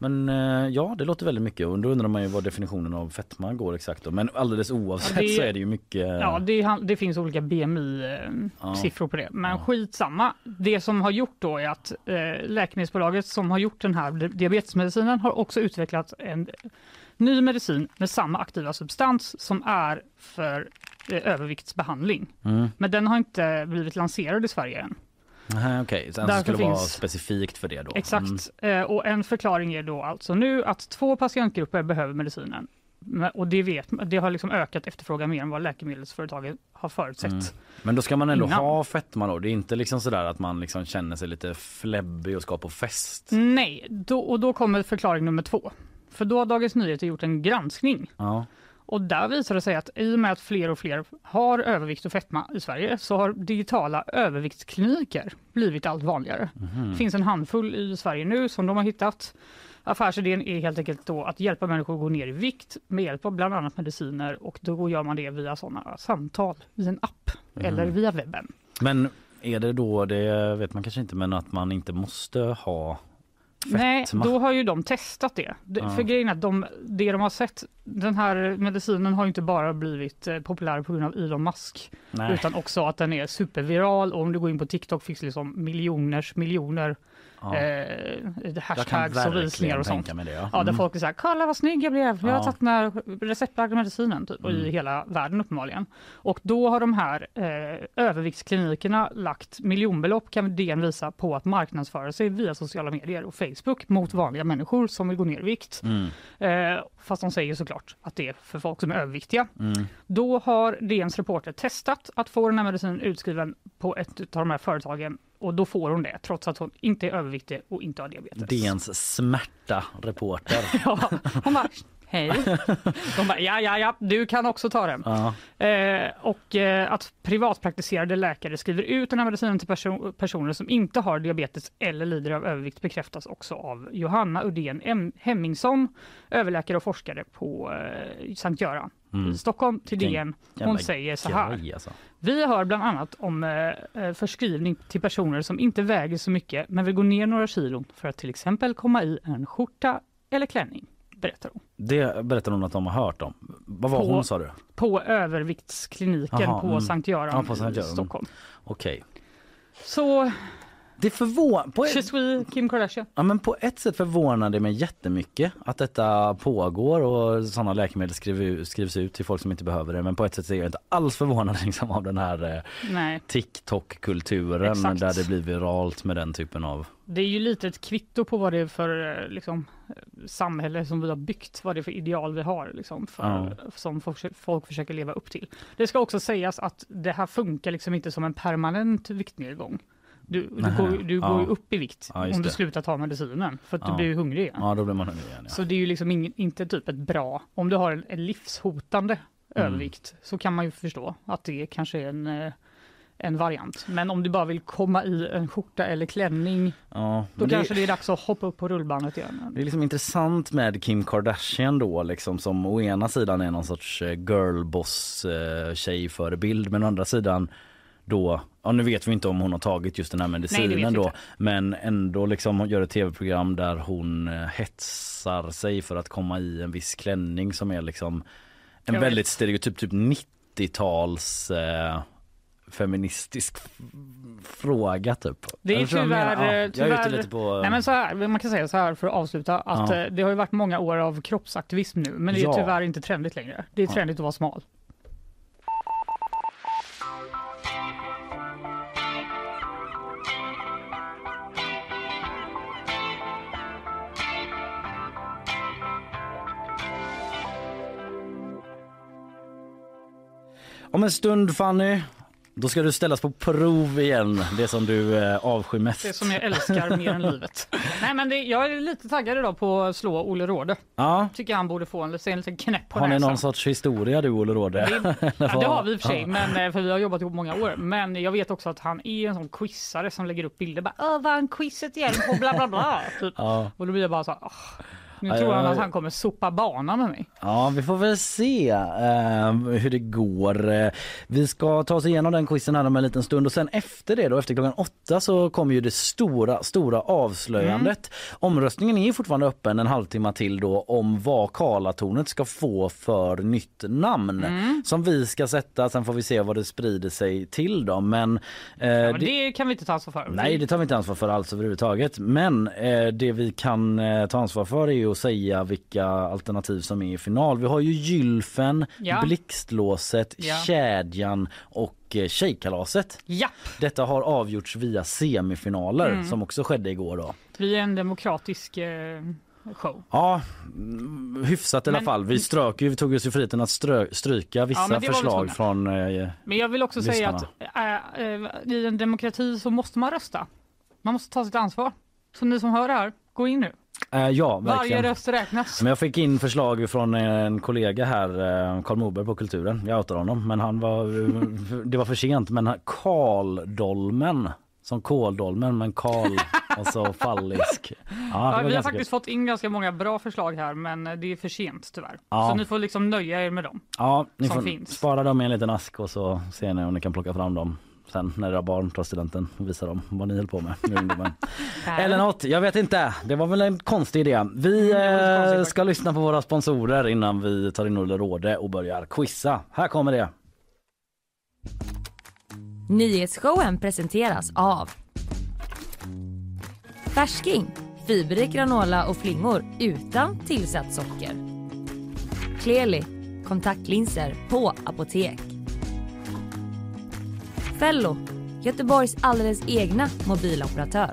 Men eh, ja det låter väldigt mycket och då undrar man ju vad definitionen av fetma går exakt då. Men alldeles oavsett
Ja, det-
så är det ju mycket
Ja, det, det finns olika BMI-siffror
Ja.
på det. Men
Ja.
skitsamma. Det som har gjort då är att eh, läkemedelsbolaget som har gjort den här di- diabetesmedicinen har också utvecklat en ny medicin med samma aktiva substans som är för eh, överviktsbehandling.
Mm.
Men den har inte blivit lanserad i Sverige än.
Aha, Okej, sen så skulle det vara specifikt för det då?
Exakt.
Mm.
Eh, och en förklaring är då alltså nu att två patientgrupper behöver medicinen. Och det, vet, det har liksom ökat efterfrågan mer än vad läkemedelsföretagen har förutsett.
Mm. Men då ska man ändå
Innan.
ha fetma då? Det är inte liksom sådär att man liksom känner sig lite fläbbig och ska på fest?
Nej, då, och då kommer förklaring nummer två. För då har Dagens Nyheter gjort en granskning
Ja.
Och där visar det sig att i och med att fler och fler har övervikt och fetma i Sverige så har digitala överviktskliniker blivit allt vanligare.
Mhm.
Det finns en handfull i Sverige nu som de har hittat. Affärsidén är helt enkelt då att hjälpa människor att gå ner i vikt med hjälp av bland annat mediciner och då gör man det via sådana samtal i en app eller via webben.
Men är det då, det vet man kanske inte, men att man inte måste ha fetma?
Nej, då har ju de testat det. det
Ja.
För grejen att de, det de har sett, den här medicinen har inte bara blivit eh, populär på grund av Elon Musk
Nej.
utan också att den är superviral och om du går in på TikTok finns liksom miljoners miljoner
ja.
eh, hashtags och visningar och sånt.
det. Ja.
Ja, där
Mm.
folk är såhär, kolla vad snygg jag blev, jag har tagit den här receptbelagda medicinen typ, och i
Mm.
hela världen uppenbarligen. Och då har de här eh, överviktsklinikerna lagt miljonbelopp kan DN visa på att marknadsföra sig via sociala medier och Facebook mot vanliga människor som vill gå ner i vikt.
Mm.
Eh, fast de säger såklart att det är för folk som är överviktiga.
Mm.
Då har DNs reporter testat att få den här medicinen utskriven på ett av de här företagen och då får hon det trots att hon inte är överviktig och inte har diabetes.
DNs smärta reporter.
Ja, hon bara hej. De bara ja, ja, ja, du kan också ta den.
Ja.
Eh, och eh, att privatpraktiserade läkare skriver ut den här medicinen till perso- personer som inte har diabetes eller lider av övervikt bekräftas också av Johanna Udén Em- Hemmingsson, överläkare och forskare på eh, Sankt Göran
Mm.
i Stockholm till DN. Hon säger så här.
alltså.
Vi hör bland annat om eh, eh, förskrivning till personer som inte väger så mycket men vill gå ner några kilon för att till exempel komma i en skjorta eller klänning, berättar hon.
Det berättar hon att de har hört om. Vad var
På-
hon sa du?
På överviktskliniken
Aha,
på
mm.
Sankt Göran
Ja, på Sankt
i
Göran.
Stockholm.
Okej.
Så,
Det förvånar... På ett,
Kim Kardashian.
ja, men på ett sätt förvånar det mig jättemycket att detta pågår och sådana läkemedel skriv, skrivs ut till folk som inte behöver det. Men på ett sätt är jag inte alls förvånad liksom, av den här eh, TikTok-kulturen där det blir viralt med den typen av...
det är ju lite ett kvitto på vad det är för eh, liksom, samhälle som vi har byggt, vad det är för ideal vi har liksom, för, som folk, folk försöker leva upp till. Det ska också sägas att det här funkar liksom inte som en permanent viktnedgång. Du, du,
Nähä,
går, du går ju upp i vikt
Ja, just
om du
det.
slutar ta medicinen för att
Ja.
du blir hungrig igen.
Ja, då blir man hungrig igen. Ja.
Så det är ju liksom ingen, inte typ ett bra, om du har en, en livshotande
Mm.
övervikt så kan man ju förstå att det kanske är en, eh, en variant. Men om du bara vill komma i en skjorta eller klänning
Ja,
då
men det-
kanske det är dags att hoppa upp på rullbandet igen.
Det är liksom intressant med Kim Kardashian då liksom som å ena sidan är någon sorts eh, girlboss eh, tjejförebild men å andra sidan då, ja nu vet vi inte om hon har tagit just den här
Nej,
medicinen
vi
då men ändå liksom hon gör ett tv-program där hon eh, hetsar sig för att komma i en viss klänning som är liksom en väldigt stereotyp typ 90-tals eh, feministisk fråga typ.
Det är tyvärr?
Ja,
tyvärr
lite på...
Nej, men så här, man kan säga så här för att avsluta att
Ja.
eh, det har ju varit många år av kroppsaktivism nu men det är
Ja.
tyvärr inte trendigt längre. Det är
Ja.
trendigt att vara smal.
Om en stund Fanny, då ska du ställas på prov igen. Det som du eh, avskyr mest.
Det som jag älskar mer än livet. Nej men det, jag är lite taggad idag på att slå Olle Råde.
Ja.
Tycker han borde få en, en liten knäpp på
Har ni någon sorts historia du Olle Råde?
Det, ja, det har vi i och för sig, men, eh, för vi har jobbat ihop många år. Men jag vet också att han är en sån quizare som lägger upp bilder. Bara, Åh, vann quizet igen på bla bla bla. Typ.
Ja.
Och då blir jag bara så här, "Åh, nu tror han att han kommer sopa banan med mig.
Ja, vi får väl se eh, hur det går. Eh, Vi ska ta oss igenom den quizen här om en liten stund och sen efter det då, efter klockan åtta så kommer ju det stora, stora avslöjandet. Omröstningen är fortfarande öppen en halvtimme till då om vad Karlatornet ska få för nytt namn som vi ska sätta. Sen får vi se vad det sprider sig till då. Men, eh,
Ja, men
det-
det kan vi inte ta ansvar för.
Nej, det tar vi inte ansvar för alls överhuvudtaget. Men eh, det vi kan eh, ta ansvar för är ju att säga vilka alternativ som är i final. Vi har ju Gylfen,
Ja.
Blixtlåset,
Ja.
Kedjan och eh, Tjejkalaset.
Ja,
Detta har avgjorts via semifinaler
Mm.
som också skedde igår då.
vi är en demokratisk eh, show.
Ja, mm, hyfsat i alla fall. Vi strök vi tog oss ju friheten att strö, stryka vissa
det vi
förslag från eh,
Men jag vill också säga att
Lyssnarna.
äh, äh, i en demokrati så måste man rösta. Man måste ta sitt ansvar. Så ni som hör det här, gå in nu.
Eh, ja, verkligen.
Varje röst räknas.
Men jag fick in förslag från en kollega här, eh, Karl Moberg på Kulturen. Jag outar honom, men han var, det var för sent. Men Karl-dolmen, som kåldolmen, men Karl och så fallisk. Ja,
Ja, vi har faktiskt fått in ganska många bra förslag här men det är för sent tyvärr.
Ja.
Så ni får liksom nöja er med dem.
Ja, ni
som
får
finns.
spara dem i en liten ask och så ser ni om ni kan plocka fram dem sen när era barn tar studenten och visa dem vad ni höll på med. Eller något, jag vet inte. Det var väl en konstig idé. Vi
Mm,
eh, ska lyssna på våra sponsorer innan vi tar in Olle Råde och börjar quizza. Här kommer det.
Nyhetsshowen presenteras av Färsking, fiberrik granola och flingor utan tillsatt socker. Kleli, kontaktlinser på apotek. Fello, Göteborgs alldeles egna mobiloperatör.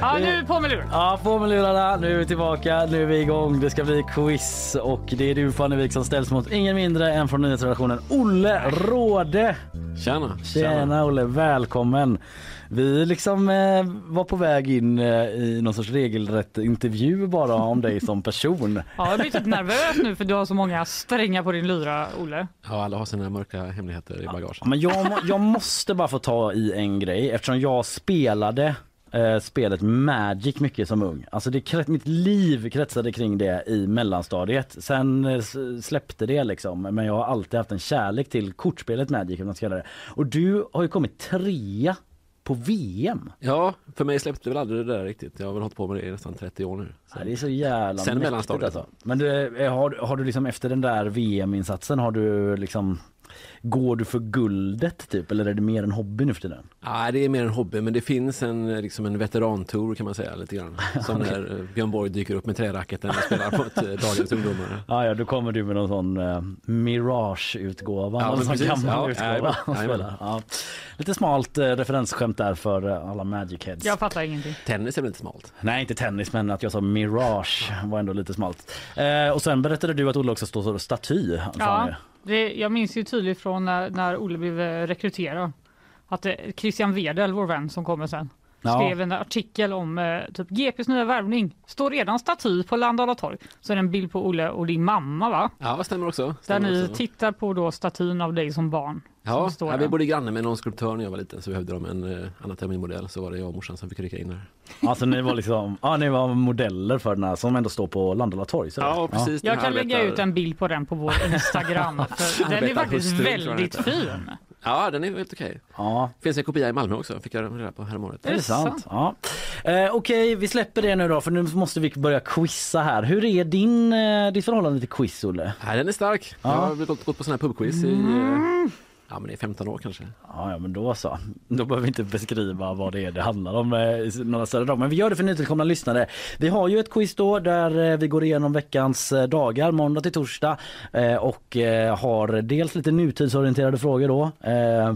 Ja, nu på med luren.
Ja, på med lurarna. Nu är vi tillbaka. Nu är vi igång. Det ska bli quiz och det är du Fannevik som ställs mot ingen mindre än från nyhetsredaktionen Olle Råde.
Tjena!
Tjena Olle, välkommen. Vi liksom eh, var på väg in eh, i någon sorts regelrätt intervju bara om dig som person.
Ja, jag blir typ nervös nu för du har så många strängar på din lyra, Olle.
Ja, alla har sina mörka hemligheter i bagaget.
Ja, Men jag, må- jag måste bara få ta i en grej eftersom jag spelade eh, spelet Magic mycket som ung. Alltså det, krets- mitt liv kretsade kring det i mellanstadiet. Sen eh, s- släppte det liksom. Men jag har alltid haft en kärlek till kortspelet Magic. Om man ska kalla det. Och du har ju kommit trea på VM.
Ja, för mig släppte väl aldrig det där riktigt. Jag har väl hållit på med det i nästan 30 år nu.
Ja, det är så jävla
Sen mellanstadiet.
alltså. Men du, eh, har, har du liksom efter den där VM-insatsen har du liksom Går du för guldet typ eller är det mer en hobby nu för tiden?
Ja, det är mer en hobby, men det finns en, eh, liksom en veterantour kan man säga lite grann. Som när eh, Björn Borg dyker upp med träracketen och spelar mot eh, dagens ungdomar.
Ja, ja, då kommer du med någon sån uh, Mirage-utgåva.
Ja,
någon
precis.
gammal
Ja,
utgåva.
jajamän.
spelar. ja. Lite smalt uh, referensskämt där för eh, alla Magic Heads.
Jag fattar ingenting.
Tennis är väl lite smalt?
Nej, inte tennis, men att jag sa Mirage var ändå lite smalt. Eh, och sen berättade du att Olle också står som staty.
Ja. Det, jag minns ju tydligt från när, när Olle blev eh, rekryterad att det, Christian Wedel, vår vän som kommer sen,
Ja.
skrev en artikel om eh, typ GPs nya värvning. Står redan staty på Landala torg. Så är det en bild på Olle och din mamma va?
Ja, stämmer också.
Där
Stämmer
ni
också.
tittar på då statyn av dig som barn.
Ja, ja, vi bodde granne med någon skulptör när jag var liten så behövde de en eh, anatomimodell så var det jag och morsan som fick rycka in där.
Alltså ni var liksom, ja ni var modeller för den här som ändå står på Landala torg. så
Ja, precis.
Jag
Den
kan lägga ut en bild på den på vår Instagram. För den är faktiskt
jag
väldigt fin.
Ja, den är helt okej.
Ja,
Finns en kopia i Malmö också, fick jag reda på häromåret.
är det sant? Ja. Eh, Okej, vi släpper det nu då för nu måste vi börja quizza här. Hur är din, eh, ditt förhållande till quiz Olle?
Nej, den är stark.
Ja.
Jag har gått, gått på sådana här pubquiz i, eh, Ja men det är 15 år kanske.
Ja, ja men då så. Då behöver vi inte beskriva vad det är det handlar om eh, några större drag. Men vi gör det för nytillkomna lyssnare. Vi har ju ett quiz då där eh, vi går igenom veckans eh, dagar måndag till torsdag eh, och har dels lite nutidsorienterade frågor då.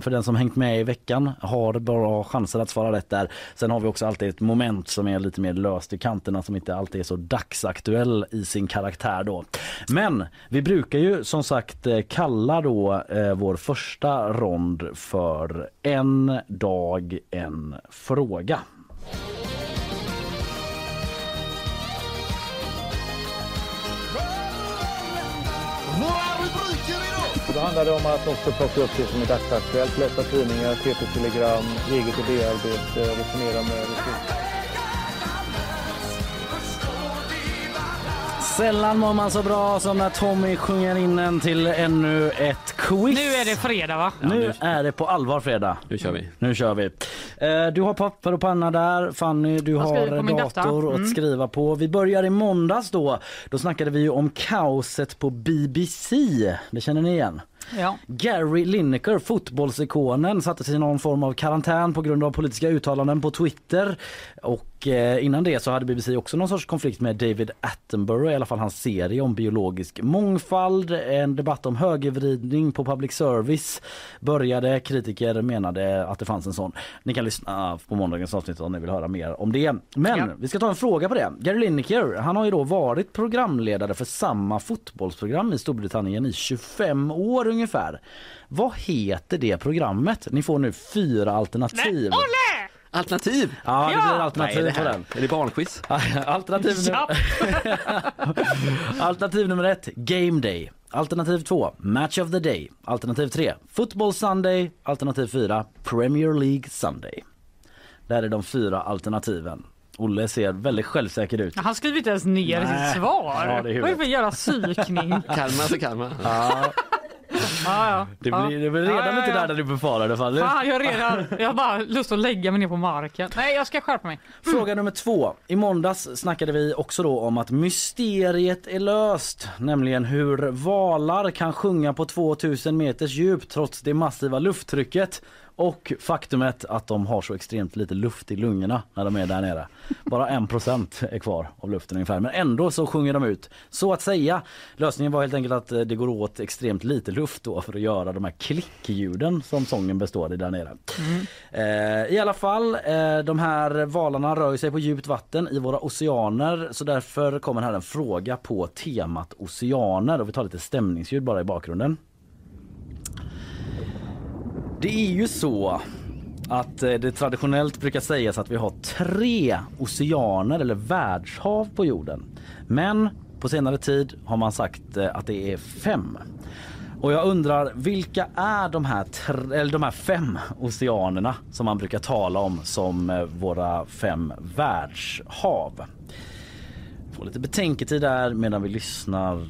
För den som hängt med i veckan har bra chanser att svara rätt där. Sen har vi också alltid ett moment som är lite mer löst i kanterna som inte alltid är så dagsaktuell i sin karaktär då. Men vi brukar ju som sagt kalla då vår första rond för en dag en fråga.
Då handlar det om att också plocka upp det som är dagsaktuellt, läsa tidningar, TT-telegram, eget idéarbete, eh, resonera med resurser.
Sällan mår man så bra som när Tommy sjunger in en till ännu ett quiz.
Nu är det fredag va?
Nu är det på allvar fredag.
Nu kör vi.
Nu kör vi. Eh, Du har papper och panna där. Fanny, du
Jag skriver
har
på min data.
dator
Mm.
att skriva på. Vi börjar i måndags då. Då snackade vi ju om kaoset på BBC. Det känner ni igen?
Ja.
Gary Lineker, fotbollsikonen, sattes i någon form av karantän på grund av politiska uttalanden på Twitter. Och eh, innan det så hade BBC också någon sorts konflikt med David Attenborough, i alla fall hans serie om biologisk mångfald. En debatt om högervridning på public service började. Kritiker menade att det fanns en sån. Ni kan lyssna på måndagens avsnitt om ni vill höra mer om det. Men
Ja.
vi ska ta en fråga på det. Gary Lineker, han har ju då varit programledare för samma fotbollsprogram i Storbritannien i 25 år ungefär. Vad heter det programmet? Ni får nu fyra alternativ.
Olle!
Alternativ!
Ja, det blir alternativ
det
på den.
Är det barnquiz?
Alternativ,
Ja.
alternativ nummer ett, Game Day. Alternativ två, Match of the Day. Alternativ tre, Football Sunday. Alternativ fyra, Premier League Sunday. Det här är de fyra alternativen. Olle ser väldigt självsäker ut.
Han skriver inte ens ner
Nej.
sitt svar.
Ja, det är
Vad är det för jävla psykning?
Karma så karma.
Ja,
Ja, ja.
det blir, det blir redan lite där, där du befarade. Fan.
Fan, jag, har redan, jag har bara lust att lägga mig ner på marken. Nej, jag ska skärpa mig.
Fråga nummer två. I måndags snackade vi också då om att mysteriet är löst. Nämligen hur valar kan sjunga på 2000 meters djup trots det massiva lufttrycket. Och faktumet att de har så extremt lite luft i lungorna när de är där nere. Bara en procent är kvar av luften ungefär. Men ändå så sjunger de ut. Så att säga. Lösningen var helt enkelt att eh, det går åt extremt lite luft då för att göra de här klickljuden som sången består i där nere. Eh, I alla fall, eh, de här valarna rör sig på djupt vatten i våra oceaner så därför kommer här en fråga på temat oceaner och vi tar lite stämningsljud bara i bakgrunden. Det är ju så att eh, det traditionellt brukar sägas att vi har tre oceaner eller världshav på jorden. Men på senare tid har man sagt eh, att det är fem. Och jag undrar vilka är de här, eller de här fem oceanerna som man brukar tala om som eh, våra fem världshav? Får lite betänketid där medan vi lyssnar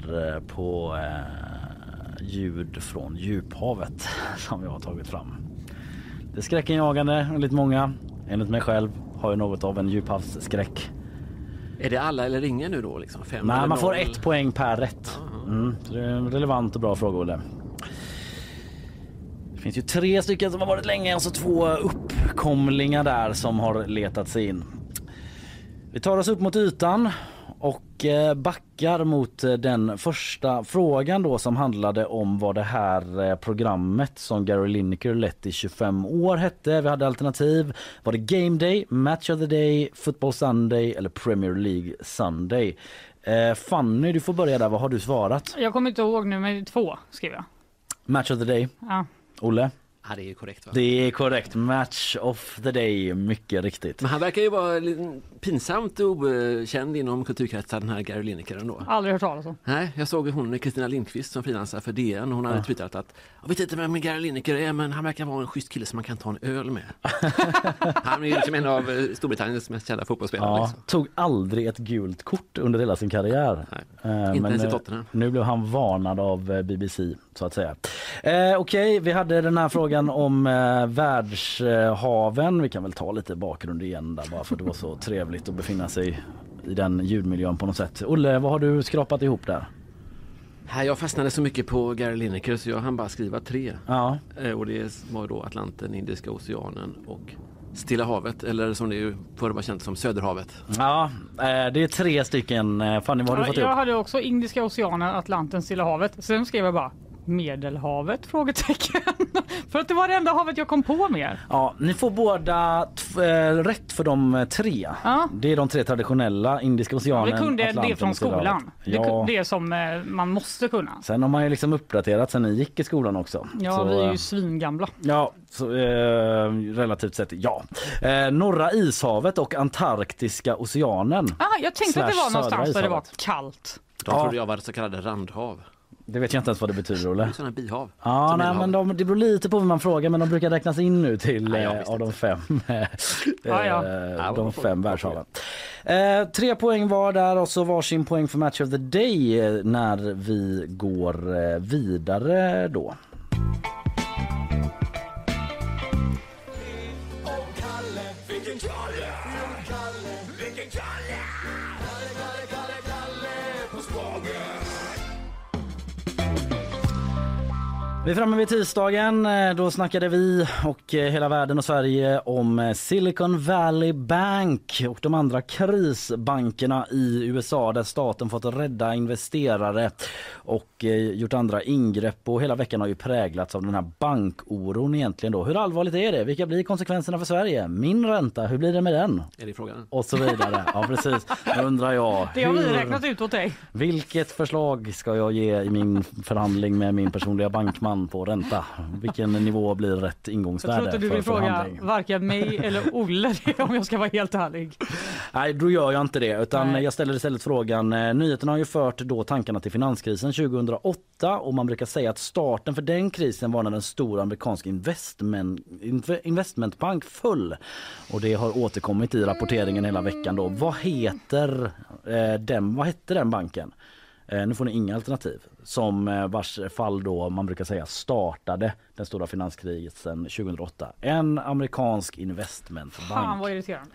på eh, ljud från djuphavet som jag har tagit fram. Det är skräckenjagande enligt många. Enligt mig själv har jag något av en djuphavsskräck.
Är det alla eller ingen nu då? Liksom? Fem
Nej, man får ett poäng per rätt. Mm, så det är en relevant och bra fråga Olle. Det finns ju tre stycken som har varit länge och så två uppkomlingar där som har letat sig in. Vi tar oss upp mot ytan och eh, backar mot eh, den första frågan då som handlade om vad det här eh, programmet som Gary Lineker lett i 25 år hette. Vi hade alternativ. Var det Game Day, Match of the Day, Football Sunday eller Premier League Sunday? Fanny, du får börja där. Vad har du svarat?
Jag kommer inte ihåg nu, men två skrev jag.
Match of the Day.
Ja.
Olle?
Ja, det är ju korrekt va?
Det är korrekt. Match of the Day. Mycket riktigt.
Men han verkar ju vara lite pinsamt okänd inom kulturkretsar den här Gary Lineker ändå.
Aldrig hört talas om.
Nej, jag såg hon Kristina Lindqvist som frilansar för DN. Hon hade
Ja.
twittrat att jag vet inte vem Gary Lineker är men han verkar vara en schysst kille som man kan ta en öl med. han är ju liksom en av eh, Storbritanniens mest kända fotbollsspelare.
Ja,
Liksom.
tog aldrig ett gult kort under hela sin karriär.
Nej,
Eh,
inte
men,
ens i Tottenham.
Nu blev han varnad av eh, BBC så att säga. Eh, Okej, vi hade den här frågan om eh, världshaven. Vi kan väl ta lite bakgrund igen där bara för det var så trevligt att befinna sig i den ljudmiljön på något sätt. Olle, vad har du skrapat ihop där?
Här, jag fastnade så mycket på Gary Lineker så jag hann bara skriva tre.
Ja,
Eh, Och det var då Atlanten, Indiska oceanen och Stilla havet eller som det ju förr var känt som Söderhavet.
ja eh, det är tre stycken. Eh, Fanny, vad har du fått
jag
ihop?
hade också Indiska oceanen, Atlanten, Stilla havet. Sen skrev jag bara Medelhavet? Frågetecken. för att det var det enda havet jag kom på med.
Ja, ni får båda eh, rätt för de eh, tre.
Ja.
Det är de tre traditionella, Indiska
Ja,
oceanen,
vi kunde
Atlanten
det från skolan. Det,
Ja.
ku- det som eh, man måste kunna.
Sen har man ju liksom uppdaterat sen ni gick i skolan också.
Ja,
Så,
vi är ju svingamla.
Ja, så, eh, relativt sett ja. Eh, norra ishavet och Antarktiska oceanen.
Ah, jag tänkte att det var någonstans där det var kallt.
De
Ja.
trodde jag var så kallade randhav.
Det vet jag inte ens vad det betyder Olle.
är sådana bihav.
Ja, nej, men de, det beror lite på vad man frågar men de brukar räknas in nu till
Nej,
eh, av de fem, eh,
Ja, ja.
Ja,
de fem världshaven. Eh, tre poäng var där och så varsin poäng för Match of the Day eh, när vi går eh, vidare då. Vi är framme vid tisdagen. Eh, Då snackade vi och eh, hela världen och Sverige om eh, Silicon Valley Bank och de andra krisbankerna i USA där staten fått rädda investerare och gjort andra ingrepp. Och hela veckan har ju präglats av den här bankoron egentligen. Då. Hur allvarligt är det? Vilka blir konsekvenserna för Sverige? Min ränta, hur blir det med den?
Är det frågan?
Och så vidare. Ja precis. Nu undrar jag.
Det har vi räknat ut åt dig.
vilket förslag ska jag ge i min förhandling med min personliga bankman på ränta? Vilken nivå blir rätt
Jag tror
ingångsvärde
inte du vill fråga varken mig eller Olle om jag ska vara helt ärlig.
Nej, då gör jag inte det utan
Nej.
jag ställer istället frågan. eh, Nyheterna har ju fört då tankarna till finanskrisen 2008 och man brukar säga att starten för den krisen var när en stor amerikansk investment, inve- investmentbank föll. Och det har återkommit i rapporteringen hela veckan då. Vad heter eh, den, vad hette den banken? Eh, nu får ni inga alternativ. Som eh, vars fall då man brukar säga startade den stora finanskrisen 2008. En amerikansk investmentbank.
Fan vad irriterande.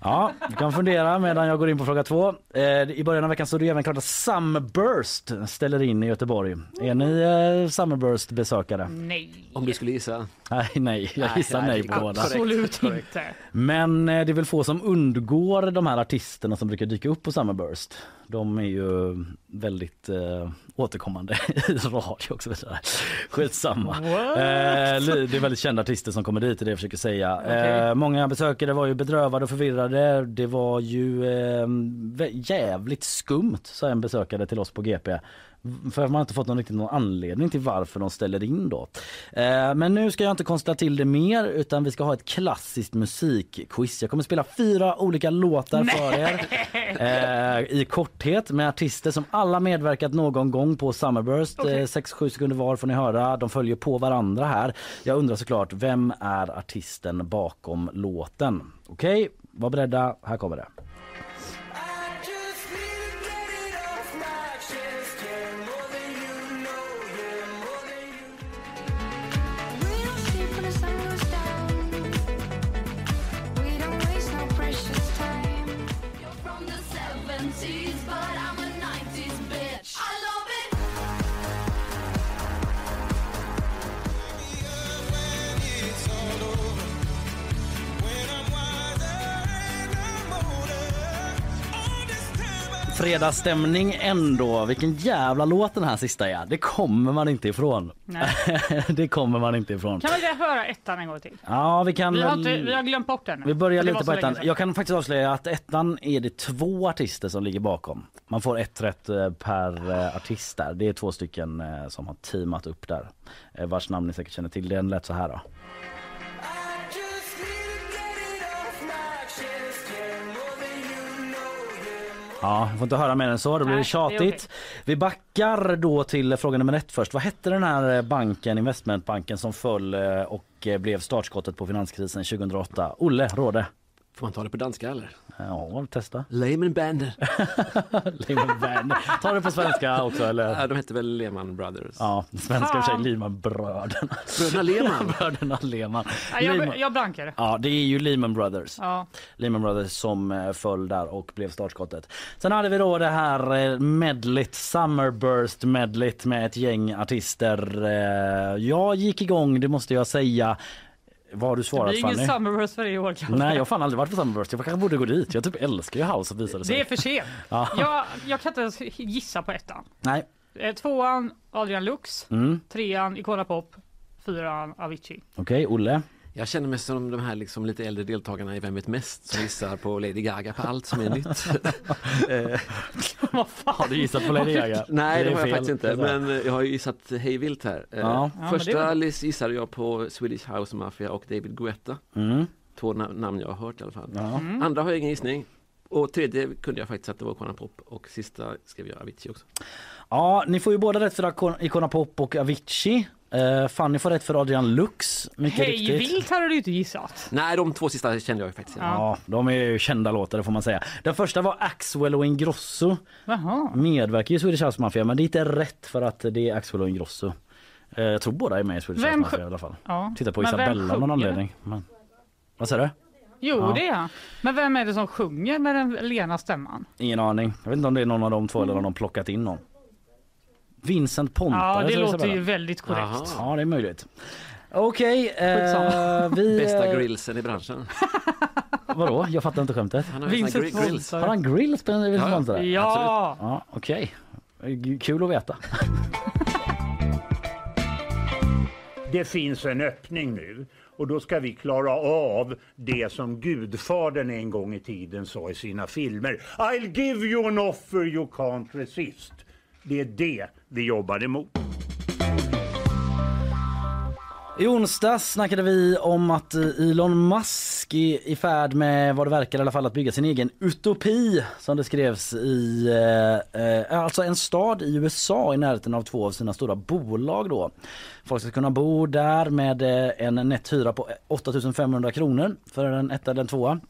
Ja, du kan fundera medan jag går in på fråga två. Eh, I början av veckan stod det även klart att Summerburst ställer in i Göteborg. Är ni eh, Summerburst-besökare?
Nej.
Om du skulle gissa?
Nej, nej, jag gissar
nej,
på båda.
Absolut
korrekt.
inte.
Men det är väl få som undgår de här artisterna som brukar dyka upp på Summerburst. De är ju väldigt eh, återkommande i radio och så vidare. Skitsamma. Eh, det är väldigt kända artister som kommer dit, det är det jag försöker säga.
Okej.
Eh, många besökare var ju bedrövade och förvirrade. Det var ju eh, jävligt skumt, sa en besökare till oss på GP. För man har inte fått någon, riktigt någon anledning till varför de ställer in då. Eh, men nu ska jag inte konstatera till det mer utan vi ska ha ett klassiskt musikquiz. Jag kommer spela fyra olika låtar för er. Eh, I korthet med artister som alla medverkat någon gång på Summerburst.
Okej.
6-7 sekunder var får ni höra. De följer på varandra här. Jag undrar såklart, vem är artisten bakom låten? Okej, var beredda. Här kommer det. Fredagsstämning ändå. Vilken jävla låt den här sista är. Det kommer man inte ifrån. Det kommer man inte ifrån.
Kan vi höra ettan en gång till?
Ja, vi kan
Vi har, inte, vi har glömt bort den.
Vi börjar lite på ettan. Jag kan faktiskt avslöja att ettan är det två artister som ligger bakom. Man får ett rätt eh, per eh, artist där. Det är två stycken eh, som har teamat upp där. Vars namn ni säkert känner till. Den lät så här då. Ja, jag får inte höra mer än så. Då blir det
Nej, det
tjatigt. Vi backar då till fråga nummer ett först. Vad hette den här eh, banken, investmentbanken som föll eh, och eh, blev startskottet på finanskrisen 2008? Olle, råde.
Får man ta det på danska eller?
Ja, testa.
Lehman Band.
Lehman Band. Ta det på svenska också eller?
Ja, de hette väl Lehman Brothers.
Ja, svenska för sig
Fan.
Lehman-bröderna.
Bröderna Lehman.
Bröderna Lehman.
Ja, jag,
Lehman.
jag blankar.
Ja, det är ju Lehman Brothers.
Ja.
Lehman Brothers som eh, föll där och blev startskottet. Sen hade vi då det här eh, medlet, Summerburst medlet med ett gäng artister. Eh, Jag gick igång, det måste jag säga. Vad har du
Det
svarat
blir ingen
Fanny?
Summerburst i år kanske.
Nej, jag har fan aldrig varit på Summerburst. Jag kanske borde gå dit. Jag typ älskar ju house visade
Det
sig.
är för sent.
Ja.
Jag, jag kan inte ens gissa på ettan.
Nej.
Eh, Tvåan Adrian Lux,
Mm.
trean Icona Pop, fyran Avicii.
Okej, Olle.
Jag känner mig som de här liksom lite äldre deltagarna i Vem vet mest som gissar på Lady Gaga på allt som är nytt. Eh,
Vad fan?
Har du gissat på Lady Gaga?
Nej, det,
är
har jag
fel,
faktiskt inte. Men eh, jag har ju gissat hej vilt här. Eh,
Ja.
Ja,
Första
det väl-
gissade jag på Swedish House Mafia och David Guetta.
Mm.
Två na- namn jag har hört i alla fall.
Ja.
Andra har jag ingen gissning. Och tredje kunde jag faktiskt att det var Icona Pop. Och sista skrev jag Avicii också.
ja, ni får ju båda rätt för Icon- Icona Pop och Avicii. Uh, Fanny får rätt för Adrian Lux, mycket
Hej
riktigt.
vilt hade du inte gissat.
Nej, de två sista kände jag faktiskt.
Ja.
Ja, de är ju kända låtar får man säga. Den första var Axwell och Ingrosso.
Jaha.
Medverkar i Swedish House Mafia men det är inte rätt för att det är Axwell och Ingrosso. Eh, jag tror båda är med i Swedish
Vem
House Mafia i alla fall.
Ja.
Titta på
Men
Isabella av någon anledning. Men... Vad säger du?
Jo,
Ja.
det är han. Men vem är det som sjunger med den lena stämman?
Ingen aning. Jag vet inte om det är någon av de två eller om de plockat in någon. Vincent Pontare.
Ja, det låter ju väldigt korrekt.
Jaha.
Ja, det är möjligt. Okej, eh,
Skitsamma.
vi...
Bästa
eh,
grillsen i branschen.
Vadå? Jag fattar inte skämtet.
Han har
Vincent
grills.
Har han grills på en Vincent
Ja, ja.
Pontare?
Ja!
Ja, okej. Eh, Kul att veta.
Det finns en öppning nu och då ska vi klara av det som Gudfadern en gång i tiden sa i sina filmer. I'll give you an offer you can't resist. Det är det vi jobbar emot.
I onsdags snackade vi om att eh, Elon Musk är i färd med vad det verkar i alla fall att bygga sin egen utopi som det skrevs i eh, eh alltså en stad i USA i närheten av två av sina stora bolag då. Folk ska kunna bo där med eh, en netthyra på 8500 kronor för en etta eller en tvåa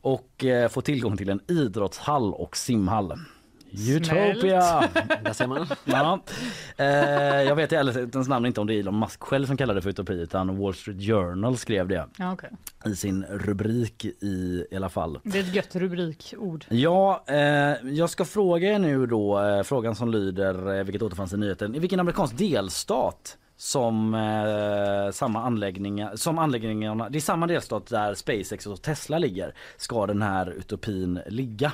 och eh, få tillgång till en idrottshall och simhall. Utopia!
Där ser man.
Ja. Eh, jag vet i ärlighetens namn inte om det är Elon Musk själv som kallar det för utopi utan Wall Street Journal skrev det
Ja, okej.
i sin rubrik i, i alla fall.
Det är ett gött rubrikord.
Ja, eh, jag ska fråga er nu då eh, frågan som lyder, eh, vilket återfanns i nyheten. I vilken amerikansk delstat som eh, samma anläggningar, som anläggningarna, det är samma delstat där SpaceX och Tesla ligger, ska den här utopin ligga?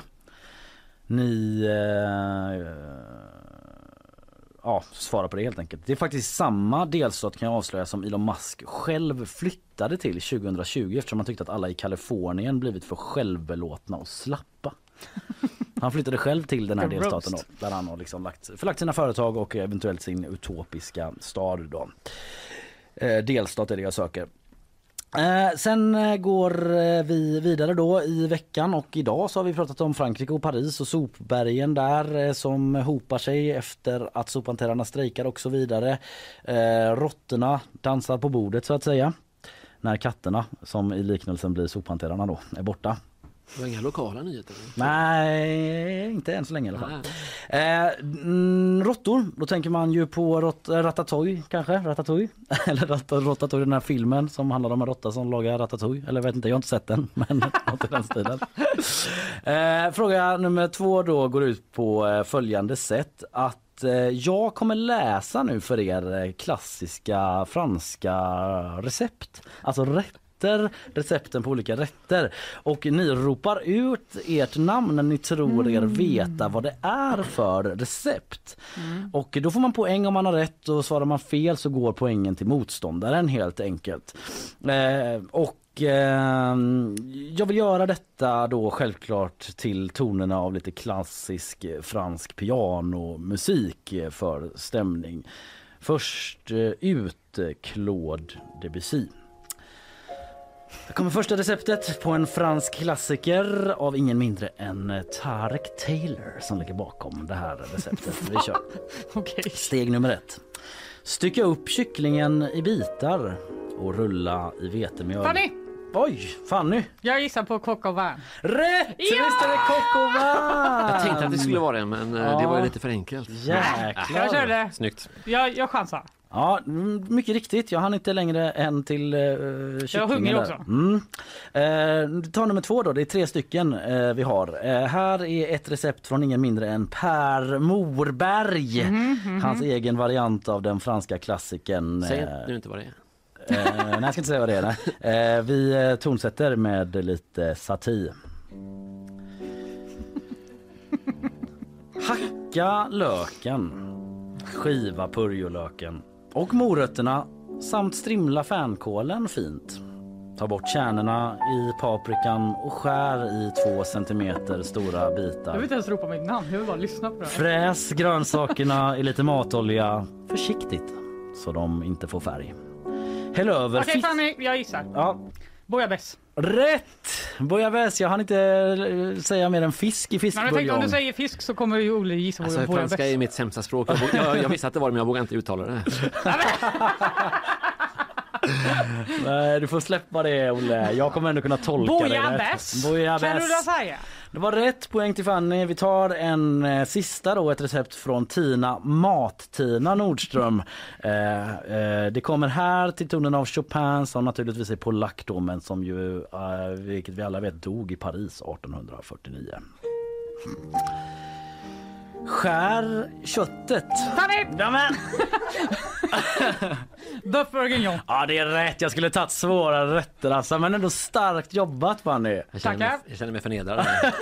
Ni eh, ja, svara på det helt enkelt. Det är faktiskt samma delstat kan jag avslöja som Elon Musk själv flyttade till 2020 eftersom han tyckte att alla i Kalifornien blivit för självbelåtna och slappa. Han flyttade själv till den här delstaten då, där han har liksom lagt, förlagt sina företag och eventuellt sin utopiska stad då. Eh, delstat är det jag söker. Eh, sen eh, går eh, vi vidare då i veckan och idag så har vi pratat om Frankrike och Paris och sopbergen där eh, som hopar sig efter att sophanterarna strejkar och så vidare. Eh, råttorna dansar på bordet så att säga. När katterna, som i liknelsen blir sophanterarna då, är borta.
Det var inga lokala nyheter.
Nej, inte än så länge i alla fall. Eh, mm, råttor, då tänker man ju på rot, Ratatouille kanske, Ratatouille. Eller Rat- Ratatouille, den här filmen som handlar om en råtta som lagar Ratatouille. Eller jag vet inte, jag har inte sett den, men något i den stilen. Eh, fråga nummer två då går ut på eh, följande sätt att eh, jag kommer läsa nu för er eh, klassiska franska recept. Alltså rätter recepten på olika rätter och ni ropar ut ert namn när ni tror er veta vad det är för recept. Och då får man poäng om man har rätt och svarar man fel så går poängen till motståndaren helt enkelt. Eh, och eh, jag vill göra detta då självklart till tonerna av lite klassisk fransk pianomusik för stämning. Först eh, ut Claude Debussy. Här kommer första receptet på en fransk klassiker av ingen mindre än Tarek Taylor som ligger bakom det här receptet. Vi kör.
Okej.
Steg nummer ett. Stycka upp kycklingen i bitar och rulla i vetemjöl.
Fanny!
Oj, Fanny!
Jag gissar på Coq au vin.
Rätt! Visst är det Coq au vin!
Jag tänkte att det skulle vara det men eh, det var ju lite för enkelt.
Jäklar!
Jag körde.
Snyggt.
Jag, jag chansar.
Ja, mm, mycket riktigt. Jag hann inte längre än till uh,
Jag är hungrig också.
Mm. Eh, ta nummer två då. Det är tre stycken eh, vi har. Eh, här är ett recept från ingen mindre än Per Morberg.
Mhm,
Hans egen variant av den franska klassikern.
Säg
eh,
nu inte vad det är.
Eh, nej, jag ska inte säga vad det är. Eh, vi eh, tonsätter med lite satir. Hacka löken, skiva purjolöken och morötterna samt strimla fänkålen fint. Ta bort kärnorna i paprikan och skär i två centimeter stora
Jag vill
bitar.
inte ens ropa mitt namn, jag vill bara lyssna på det. här.
Fräs grönsakerna i lite matolja försiktigt så de inte får färg. Häll över
Okej
fisk-
Fanny, jag gissar.
Ja,
Bouillabaisse.
Rätt! Bouillabaisse, jag hann inte eh, säga mer än fisk i
Men jag tänkte om
fiskbuljong.
du säger fisk så kommer ju Olle gissa
Alltså, franska är
bouillabaisse.
mitt sämsta språk. Jag, jag, jag visste att det var det men jag vågar inte uttala det.
Nej, du får släppa det Olle. Jag kommer ändå kunna tolka det rätt.
Bouillabaisse. Kan du
Bouillabaisse.
det säga?
Det var rätt poäng till Fanny. Vi tar en eh, sista då, ett recept från Tina Mat-Tina Nordström. Eh, eh, det kommer här till tonen av Chopin som naturligtvis är polack då men som ju, eh, vilket vi alla vet, dog i Paris 1849. Skär köttet.
Fanny!
Ja, men.
Bœuf bourguignon.
ja det är rätt, jag skulle tagit svårare rätter alltså. men ändå starkt jobbat Fanny.
Jag känner, mig,
Tackar.
jag känner mig förnedrad.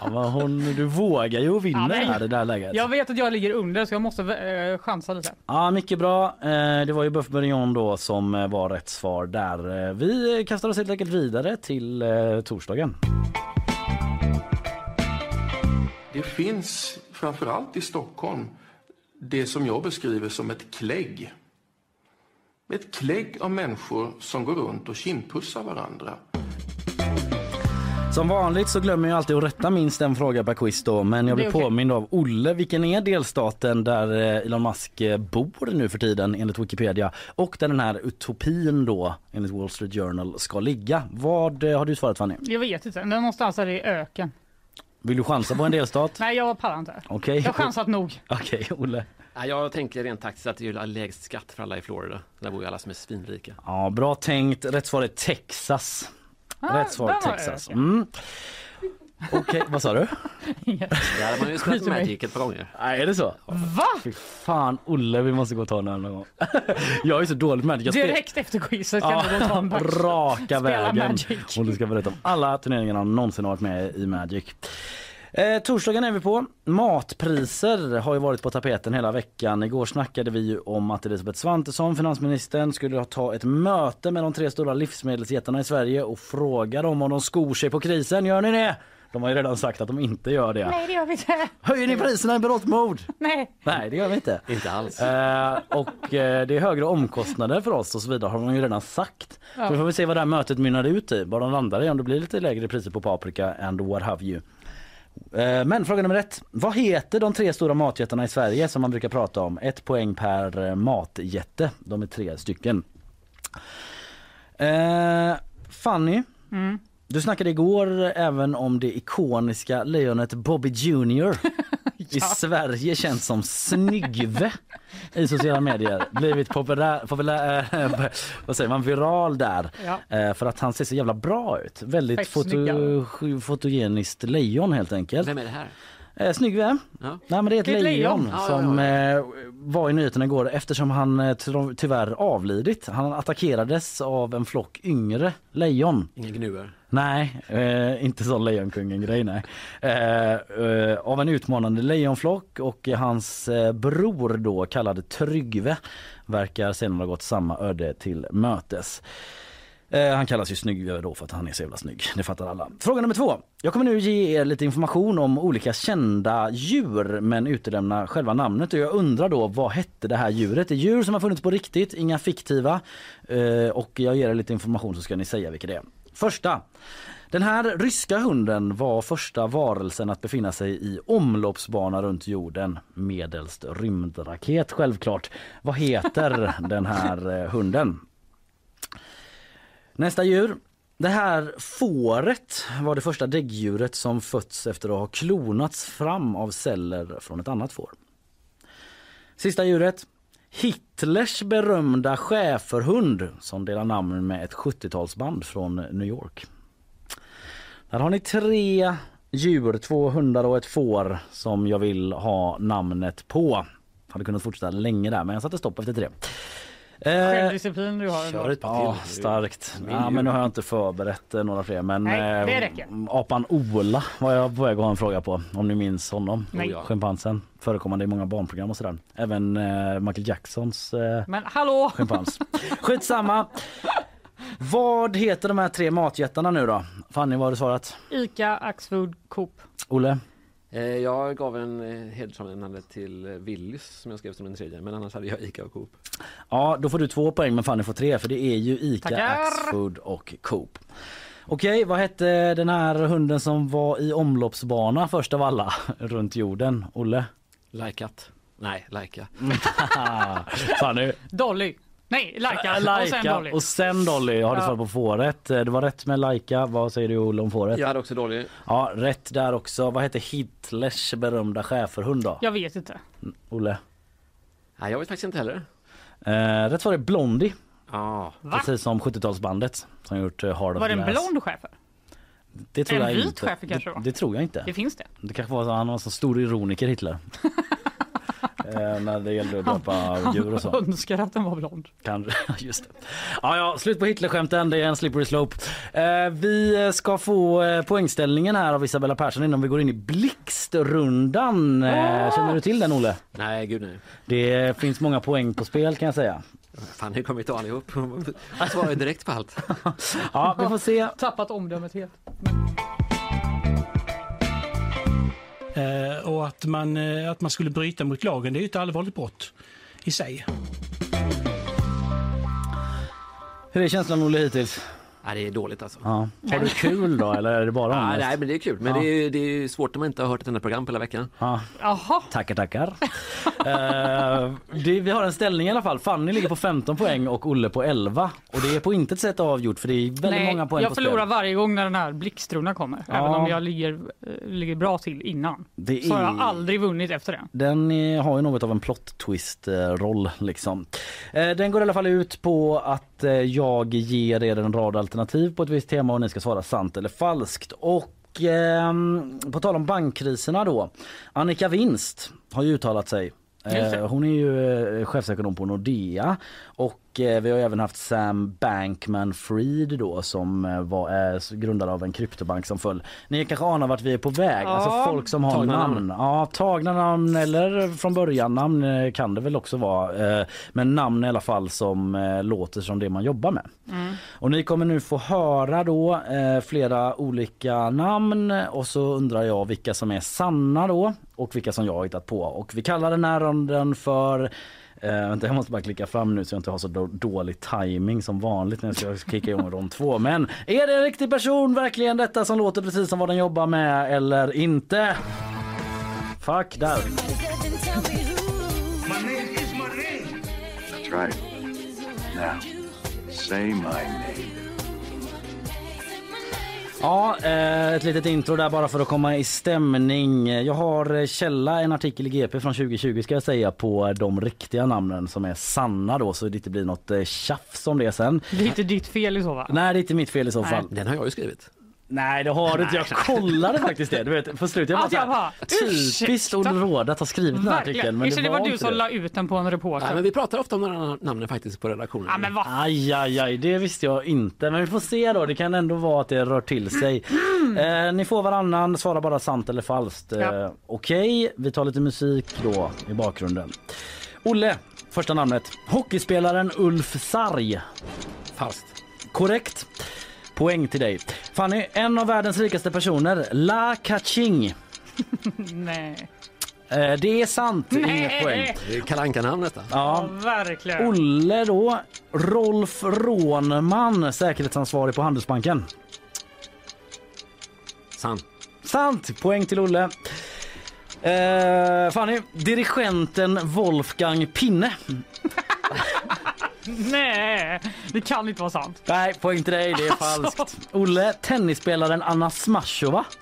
Ja, men hon, du vågar ju vinner
Ja, men-
här i det här läget.
Jag vet att jag ligger under så jag måste eh, chansa lite.
Ja, mycket bra. Eh, det var ju Buff Bourguignon då som eh, var rätt svar där. Eh, Vi kastar oss helt enkelt vidare till eh, torsdagen.
Det finns framförallt i Stockholm det som jag beskriver som ett klägg. Ett klägg av människor som går runt och kindpussar varandra.
Som vanligt så glömmer jag alltid att rätta minst en fråga per quiz då, men jag blir
okej.
påmind av Olle. Vilken är delstaten där eh, Elon Musk eh, bor nu för tiden enligt Wikipedia och där den här utopin då enligt Wall Street Journal ska ligga? Vad eh, har du svarat Fanny?
Jag vet inte, någonstans är det i öken.
Vill du chansa på en delstat?
Nej jag pallar inte.
Okej.
Jag har chansat nog.
Okej, Olle.
Ja, jag tänker rent taktiskt att det är lägst skatt för alla i Florida. Där bor ju alla som är svinrika.
Ja, bra tänkt. Rätt svar är Texas.
Ah,
Rätt svar Texas. Mm. Okej, vad sa du?
Där har man ju spelat
Skit i mig.
Magic ett par gånger.
Nej, är det så?
Va?
Fy fan, Olle, vi måste gå och ta den någon gång. jag är så dålig med det. Jag
Direkt efter quizet kan du gå och ta en match.
raka
Spela
vägen.
Magic.
Och du ska berätta om alla turneringarna han någonsin har varit med i Magic. Eh, torsdagen är vi på. Matpriser har ju varit på tapeten hela veckan. Igår snackade vi ju om att Elisabeth Svantesson, finansministern, skulle ha ta ett möte med de tre stora livsmedelsjättarna i Sverige och fråga dem om de skor sig på krisen. Gör ni det? De har ju redan sagt att de inte gör det.
Nej det gör vi inte.
Höjer ni priserna i berått mod?
Nej.
Nej, det gör vi inte.
Inte alls.
Eh, och eh, det är högre omkostnader för oss och så vidare har de ju redan sagt.
Ja.
Så vi får väl se vad det här mötet mynnar ut i. Vad de landar i, om det blir lite lägre priser på paprika and what have you. Eh, men fråga nummer ett. Vad heter de tre stora matjättarna i Sverige som man brukar prata om? Ett poäng per eh, matjätte. De är tre stycken. Eh, Fanny,
Mm.
Du snackade igår även om det ikoniska lejonet Bobby Jr. i Sverige känd som Snyggve i sociala medier. Blivit populär, populär äh, vad säger man, viral där
Ja.
eh, för att han ser så jävla bra ut. Väldigt foto, fotogeniskt lejon helt enkelt.
Vem är det här?
Eh, Snyggve?
Ja.
Nej men det är ett
Det är
lejon,
lejon.
Ja, ja,
som
ja.
Eh, var i nyheterna igår eftersom han eh, ty- tyvärr avlidit. Han attackerades av en flock yngre lejon.
Ingen gnuer.
Nej, eh, inte sån Lejonkungen-grej nej. Eh, eh, av en utmanande lejonflock och hans eh, bror då kallad Tryggve verkar senare ha gått samma öde till mötes. Eh, han kallas ju snygg då för att han är så jävla snygg. Det fattar alla. Fråga nummer två. Jag kommer nu ge er lite information om olika kända djur men utelämna själva namnet. Och jag undrar då vad hette det här djuret? Det är djur som har funnits på riktigt, inga fiktiva. Eh, och jag ger er lite information så ska ni säga vilket det är. Första. Den här ryska hunden var första varelsen att befinna sig i omloppsbana runt jorden medelst rymdraket självklart. Vad heter den här eh, hunden? Nästa djur. Det här fåret var det första däggdjuret som fötts efter att ha klonats fram av celler från ett annat får. Sista djuret. Hitlers berömda schäferhund som delar namn med ett 70-talsband från New York. Där har ni tre djur, två hundar och ett får som jag vill ha namnet på. Hade kunnat fortsätta länge där men jag satte stopp efter tre. Eh,
Självdisciplin du har.
Kör ett par
Ja,
till.
starkt. Ja, men nu har jag inte förberett eh, några fler. Men
Nej, det
eh,
räcker.
apan Ola var jag på väg att ha en fråga på. Om ni minns honom.
Nej.
Oh.
Schimpansen. Förekommande i många barnprogram och sådär. Även eh, Michael Jacksons eh,
Men hallå!
schimpans. Skitsamma. Vad heter de här tre matjättarna nu då? Fanny, vad har du svarat?
Ica, Axfood, Coop.
Olle?
Eh, Jag gav en eh, hedersomnämnande till eh, Willys som jag skrev som den tredje men annars hade jag Ica och Coop.
Ja, då får du två poäng men Fanny får tre för det är ju Ica,
Tackar.
Axfood och Coop. Okej, vad hette den här hunden som var i omloppsbana först av alla runt jorden? Olle?
Laikat. Nej, Laika.
Fanny?
Dolly. Nej, Laika. Och sen
Laika
Dolly.
och sen Dolly har du
Ja.
svarat på fåret. Det var rätt med Laika. Vad säger du Olle om fåret?
Jag hade också dålig.
Ja, rätt där också. Vad hette Hitlers berömda schäferhund då?
Jag vet inte.
Olle?
Nej, jag vet faktiskt inte heller.
Eh, rätt var det Blondie.
Ja.
Va?
Precis som 70-talsbandet som gjort eh, Hard of
Var det en
Glass.
blond schäfer?
Det tror
En
jag
vit
inte.
schäfer kanske
det, det tror jag inte.
Det finns det.
Det kanske var så han var så stor ironiker Hitler. eh, när det gällde att döpa djur och så.
Önskar att den var blond.
Kanske, just det. Ja, ja, slut på Hitlerskämten, det är en slippery slope. Eh, vi ska få eh, poängställningen här av Isabella Persson innan vi går in i blixtrundan. Eh, känner du till den Olle?
Nej, gud nej.
Det finns många poäng på spel kan jag säga.
Fan, nu kommer vi ta allihop. Jag svarar direkt på allt.
Ja, vi får se.
Tappat omdömet helt.
Eh, och att man, eh, att man skulle bryta mot lagen, det är ju ett allvarligt brott i sig.
Hur är känslan Olle hittills?
Nej, det är dåligt alltså.
Ja. Har du kul då eller är det bara ångest?
nej, men det är kul. Men
Ja.
det, är, det är svårt om man inte har hört ett enda program på hela veckan.
Ja.
Jaha.
Tackar, tackar. Eh, det, vi har en ställning i alla fall. Fanny ligger på 15 poäng och Olle på 11. Och det är på intet sätt avgjort för det är väldigt
Nej,
många poäng
jag
på
förlorar varje gång när den här blixtrunan kommer.
Ja.
Även om jag ligger, eh, ligger bra till innan.
Det
Så har jag
är-
aldrig vunnit efter det.
Den är, har ju något av en plot twist eh, roll liksom. Eh, den går i alla fall ut på att eh, jag ger er en rad alternativ på ett visst tema och ni ska svara sant eller falskt. Och ehm, på tal om bankkriserna då. Annika Winst har ju uttalat sig. Eh, hon är ju eh, chefsekonom på Nordea och eh, vi har även haft Sam Bankman-Fried då som eh, var är grundare av en kryptobank som föll. Ni kanske anar vart vi är på väg.
Ja.
Alltså folk som har
Tagna
namn.
namn.
Ja, tagna namn eller från början namn eh, kan det väl också vara. Eh, Men namn i alla fall som eh, låter som det man jobbar med. Och ni kommer nu få höra då eh, flera olika namn och så undrar jag vilka som är sanna då och vilka som jag har hittat på. Och vi kallar den här ronden för Eh, vänta, jag måste bara klicka fram nu så jag inte har så då, dålig timing som vanligt när jag ska kicka igång de två. Men är det en riktig person verkligen detta som låter precis som vad den jobbar med eller inte? Fuck där.
That's right. Now, say my name.
Ja, eh, ett litet intro där bara för att komma i stämning. Jag har eh, källa en artikel i GP från 2020 ska jag säga på de riktiga namnen som är sanna då så det inte blir något eh, tjafs om det sen.
Det är inte ditt fel i så fall.
Nej, det är inte mitt fel i så
Nej.
fall.
Den har jag ju skrivit.
Nej, det har du inte. Jag kollade faktiskt det. Du vet, på slutet jag bara,
jag bara,
typiskt? Olle Råde att ha skrivit den här artikeln. Men
det, var,
var
du som
det.
la ut den på en reporter?
Nej, men vi pratar ofta om här namnen faktiskt på redaktionen.
Ja, men vad
Aj, aj, aj, det visste jag inte. Men vi får se då. Det kan ändå vara att det rör till sig. Eh, ni får varannan, svara bara sant eller falskt. Eh,
Ja.
Okej, vi tar lite musik då i bakgrunden. Olle, första namnet. Hockeyspelaren Ulf Sarg.
Falskt.
Korrekt. Poäng till dig. Fanny, en av världens rikaste personer, La Kaching.
Nej.
Eh, det är sant, inget
Nej.
poäng.
Det är Kalle Anka-namn nästan.
Ja,
Ja.
verkligen.
Olle då, Rolf Rånman, säkerhetsansvarig på Handelsbanken.
Sant.
Sant, poäng till Olle. Eh, Fanny, dirigenten Wolfgang Pinne.
Nej, det kan inte vara sant.
Nej, poäng till dig. Det är
Alltså.
falskt. Olle, tennisspelaren Anna Smashova.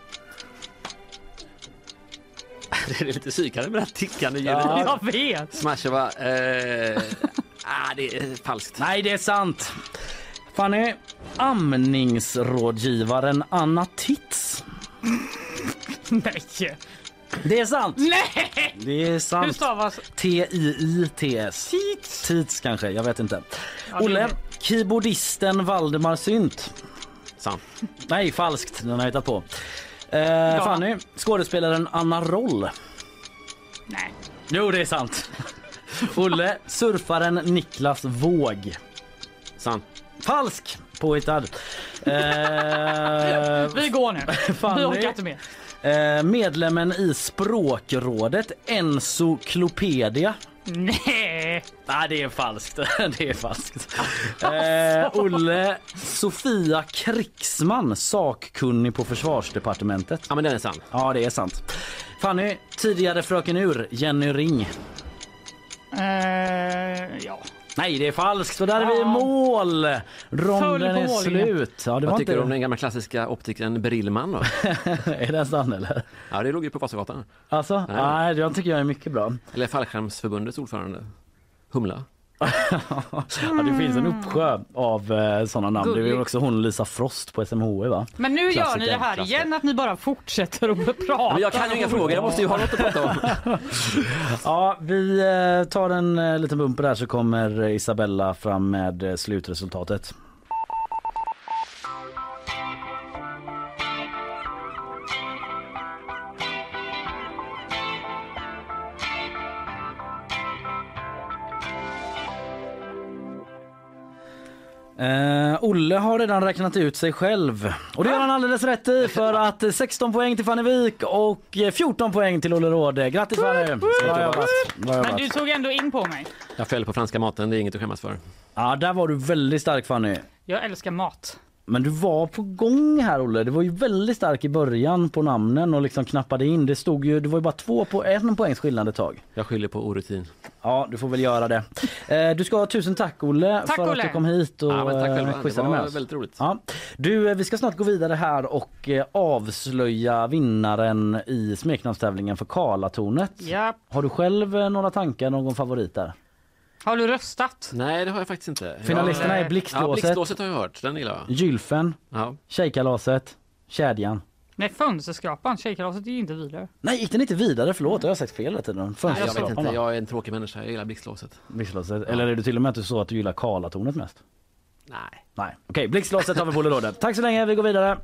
Det är lite psykande med det här tickande ljudet.
Ja.
Jag vet.
Smashova. Eh, ah, det är falskt.
Nej, det är sant. Fanny, amningsrådgivaren Anna Tits.
Nej.
Det är sant.
Nej!
Det är
Hur
sant.
stavas
T-I-I-T-S.
Tits?
Tits kanske, jag vet inte.
Ja, det
Olle,
är-
keyboardisten Valdemar Synt.
Sant.
Nej, falskt. Den har jag hittat på. Eh, Fanny, skådespelaren Anna Roll.
Nej.
Jo, det är sant. Olle, surfaren Niklas Våg.
Sant.
Falsk! Påhittad. Eh,
Vi går nu. Vi
Fanny,
orkar inte mer.
Eh, medlemmen i språkrådet Encyklopedia.
Nej.
Nej, det är falskt. det är falskt. Eh, Olle, Sofia Krigsman, sakkunnig på försvarsdepartementet.
Ja, men den är sann.
Ja, det är sant. Fanny, tidigare fröken Ur, Jenny Ring.
Eh, ja.
Nej, det är falskt. Så där är vi i mål. Ronden
på
är slut. Ja, det var
Vad tycker
inte...
du om den gamla klassiska optikern Brillman då?
är den sann eller?
Ja, det låg ju på Vasagatan.
Alltså,
Nej.
nej, jag tycker jag är mycket bra.
Eller Fallskärmsförbundets ordförande. Humla.
Ja, det finns en uppsjö av eh, sådana namn. Det är
Gulligt.
också hon Lisa Frost på SMHI va?
Men nu gör ni
Klassiker,
det här
klassiker.
igen att ni bara fortsätter att prata.
Men jag kan ju inga frågor, jag måste ju ha något att prata om.
Ja, vi eh, tar en eh, liten bumper där så kommer Isabella fram med eh, slutresultatet. Olle har redan räknat ut sig själv och det gör han alldeles rätt i för att eh, 16 poäng till Fanny Wik och eh, 14 poäng till Olle Råde. Grattis Fanny! Bra jobbat! Bra
Men du tog ändå in på mig.
Jag föll på franska maten, det är inget att skämmas för.
Ja, där var du väldigt stark Fanny.
Jag älskar mat.
Men du var på gång här Olle. Du var ju väldigt stark i början på namnen och liksom knappade in. Det stod ju, det var ju bara två på en poängs skillnad ett tag.
Jag skyller på orutin.
Ja, du får väl göra det. Eh, du ska ha tusen tack Olle
Tack,
för att
Olle.
du kom hit och
Ja, men tack själva.
eh,
var
med oss.
väldigt roligt.
Ja. Du, eh, vi ska snart gå vidare här och eh, avslöja vinnaren i smeknamnstävlingen för Karlatornet.
Ja.
Har du själv eh, några tankar, någon favorit där?
Har du röstat?
Nej, det har jag faktiskt inte.
Finalisterna är Blixtlåset.
Ja, Blixtlåset har jag hört, den gillar jag.
Gylfen,
Ja.
Tjejkalaset, Kedjan.
Nej, Fönsterskrapan. Tjejkalaset är ju inte vidare.
Nej, gick den inte vidare? Förlåt, jag har sagt fel hela tiden.
Nej, jag vet
Fönsterskrapan,
inte, jag är en tråkig människa, jag gillar Blixtlåset.
Blixtlåset. Eller är det till och med att du så att du gillar Karlatornet mest?
Nej.
Nej. Okej, Blixtlåset har vi på Ollerådet. Tack så länge, vi går vidare.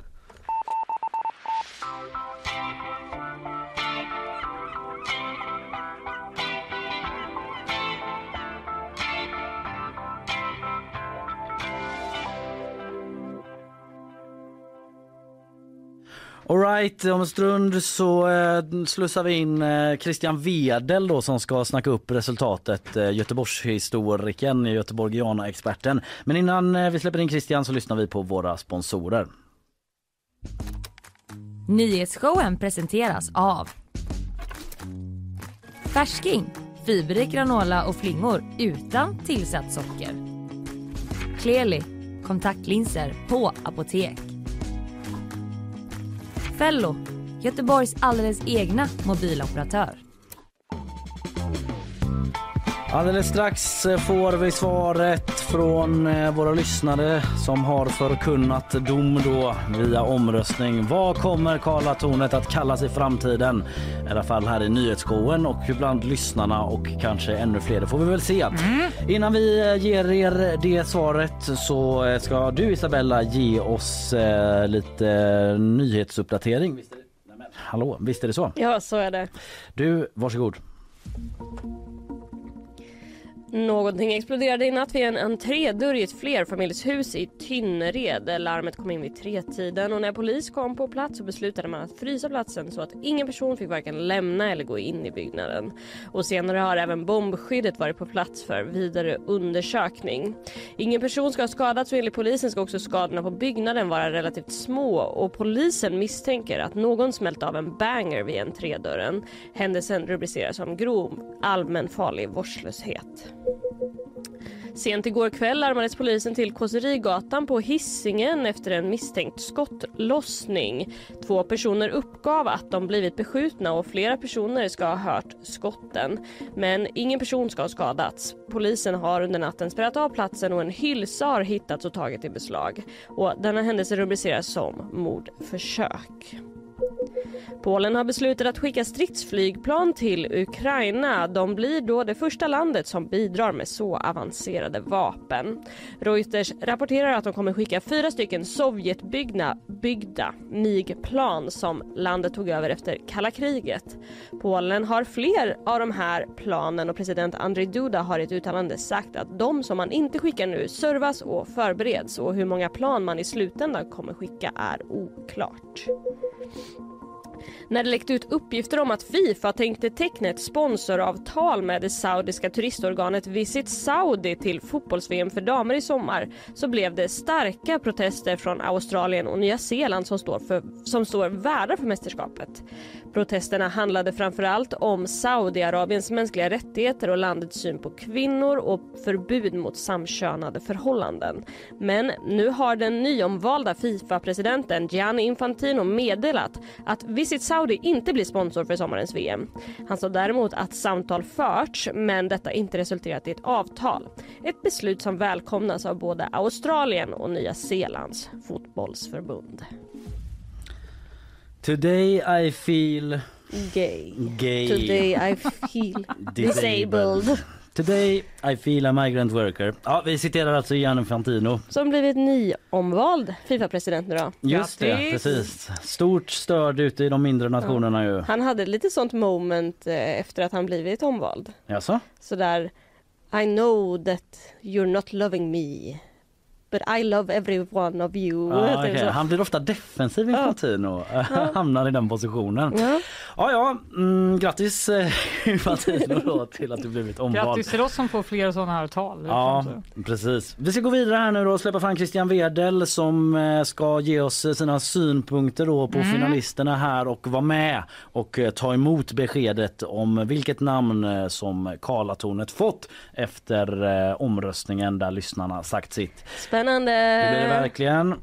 Alright, om en stund så eh, slussar vi in eh, Christian Wedel då som ska snacka upp resultatet. Eh, Göteborgshistorikern, Göteborgiana-experten. Men innan eh, vi släpper in Christian så lyssnar vi på våra sponsorer.
Nyhetsshowen presenteras av Färsking, fiberrik granola och flingor utan tillsatt socker. Kleli, kontaktlinser på apotek. Fello, Göteborgs alldeles egna mobiloperatör.
Alldeles strax eh, får vi svaret från eh, våra lyssnare som har förkunnat dom då via omröstning. Vad kommer Karlatornet att kallas i framtiden? I alla fall här i nyhetsshowen och bland lyssnarna och kanske ännu fler. Det får vi väl se. Innan vi eh, ger er det svaret så ska du Isabella ge oss eh, lite nyhetsuppdatering. Visst är det? Nej, men, hallå, visst är det så?
Ja, så är det.
Du, varsågod.
Någonting exploderade i natt vid en entrédörr i ett flerfamiljshus i Tynnered. Larmet kom in vid tretiden och när polis kom på plats så beslutade man att frysa platsen så att ingen person fick varken lämna eller gå in i byggnaden. Och senare har även bombskyddet varit på plats för vidare undersökning. Ingen person ska ha skadats och enligt polisen ska också skadorna på byggnaden vara relativt små och polisen misstänker att någon smält av en banger vid entrédörren. Händelsen rubriceras som grov allmänfarlig vårdslöshet. Sent igår kväll larmades polisen till Kåserigatan på Hisingen efter en misstänkt skottlossning. Två personer uppgav att de blivit beskjutna och flera personer ska ha hört skotten. Men ingen person ska ha skadats. Polisen har under natten spärrat av platsen och en hylsa har hittats och tagit i beslag. Och denna händelse rubriceras som mordförsök. Polen har beslutat att skicka stridsflygplan till Ukraina. De blir då det första landet som bidrar med så avancerade vapen. Reuters rapporterar att de kommer skicka fyra stycken Sovjetbyggda byggda MIG-plan som landet tog över efter kalla kriget. Polen har fler av de här planen och president Andrzej Duda har i ett uttalande sagt att de som man inte skickar nu servas och förbereds och hur många plan man i slutändan kommer skicka är oklart. När det läckte ut uppgifter om att Fifa tänkte teckna ett sponsoravtal med det saudiska turistorganet Visit Saudi till fotbolls-VM för damer i sommar så blev det starka protester från Australien och Nya Zeeland som står, för, som står värdar för mästerskapet. Protesterna handlade framförallt om Saudiarabiens mänskliga rättigheter och landets syn på kvinnor och förbud mot samkönade förhållanden. Men nu har den nyomvalda Fifa-presidenten Gianni Infantino meddelat att Visit Saudi inte blir sponsor för sommarens VM. Han sa däremot att samtal förts men detta inte resulterat i ett avtal. Ett beslut som välkomnas av både Australien och Nya Zeelands fotbollsförbund.
Today I feel
Gay.
gay.
Today I feel disabled.
Today I feel a migrant worker. Ja, vi citerar alltså Gianni Infantino.
Som blivit nyomvald Fifa-president nu då.
Just det, precis. Stort stöd ute i de mindre nationerna ju.
Han hade lite sånt moment eh, efter att han blivit omvald.
Jaså?
Sådär I know that you're not loving me but I love every one of you.
Okej.
så.
Han blir ofta defensiv Infantino. Hamnar i den positionen.
Ja.
Ja, ja. Mm, grattis eh, Infantino då till att du blivit omvald.
Grattis till oss som får fler sådana här tal.
Ja, precis. Vi ska gå vidare här nu då och släppa fram Christian Wedel som eh, ska ge oss eh, sina synpunkter då på
Mm.
finalisterna här och vara med och eh, ta emot beskedet om vilket namn eh, som Karlatornet fått efter eh, omröstningen där lyssnarna sagt sitt.
Spännande.
Det blir det verkligen.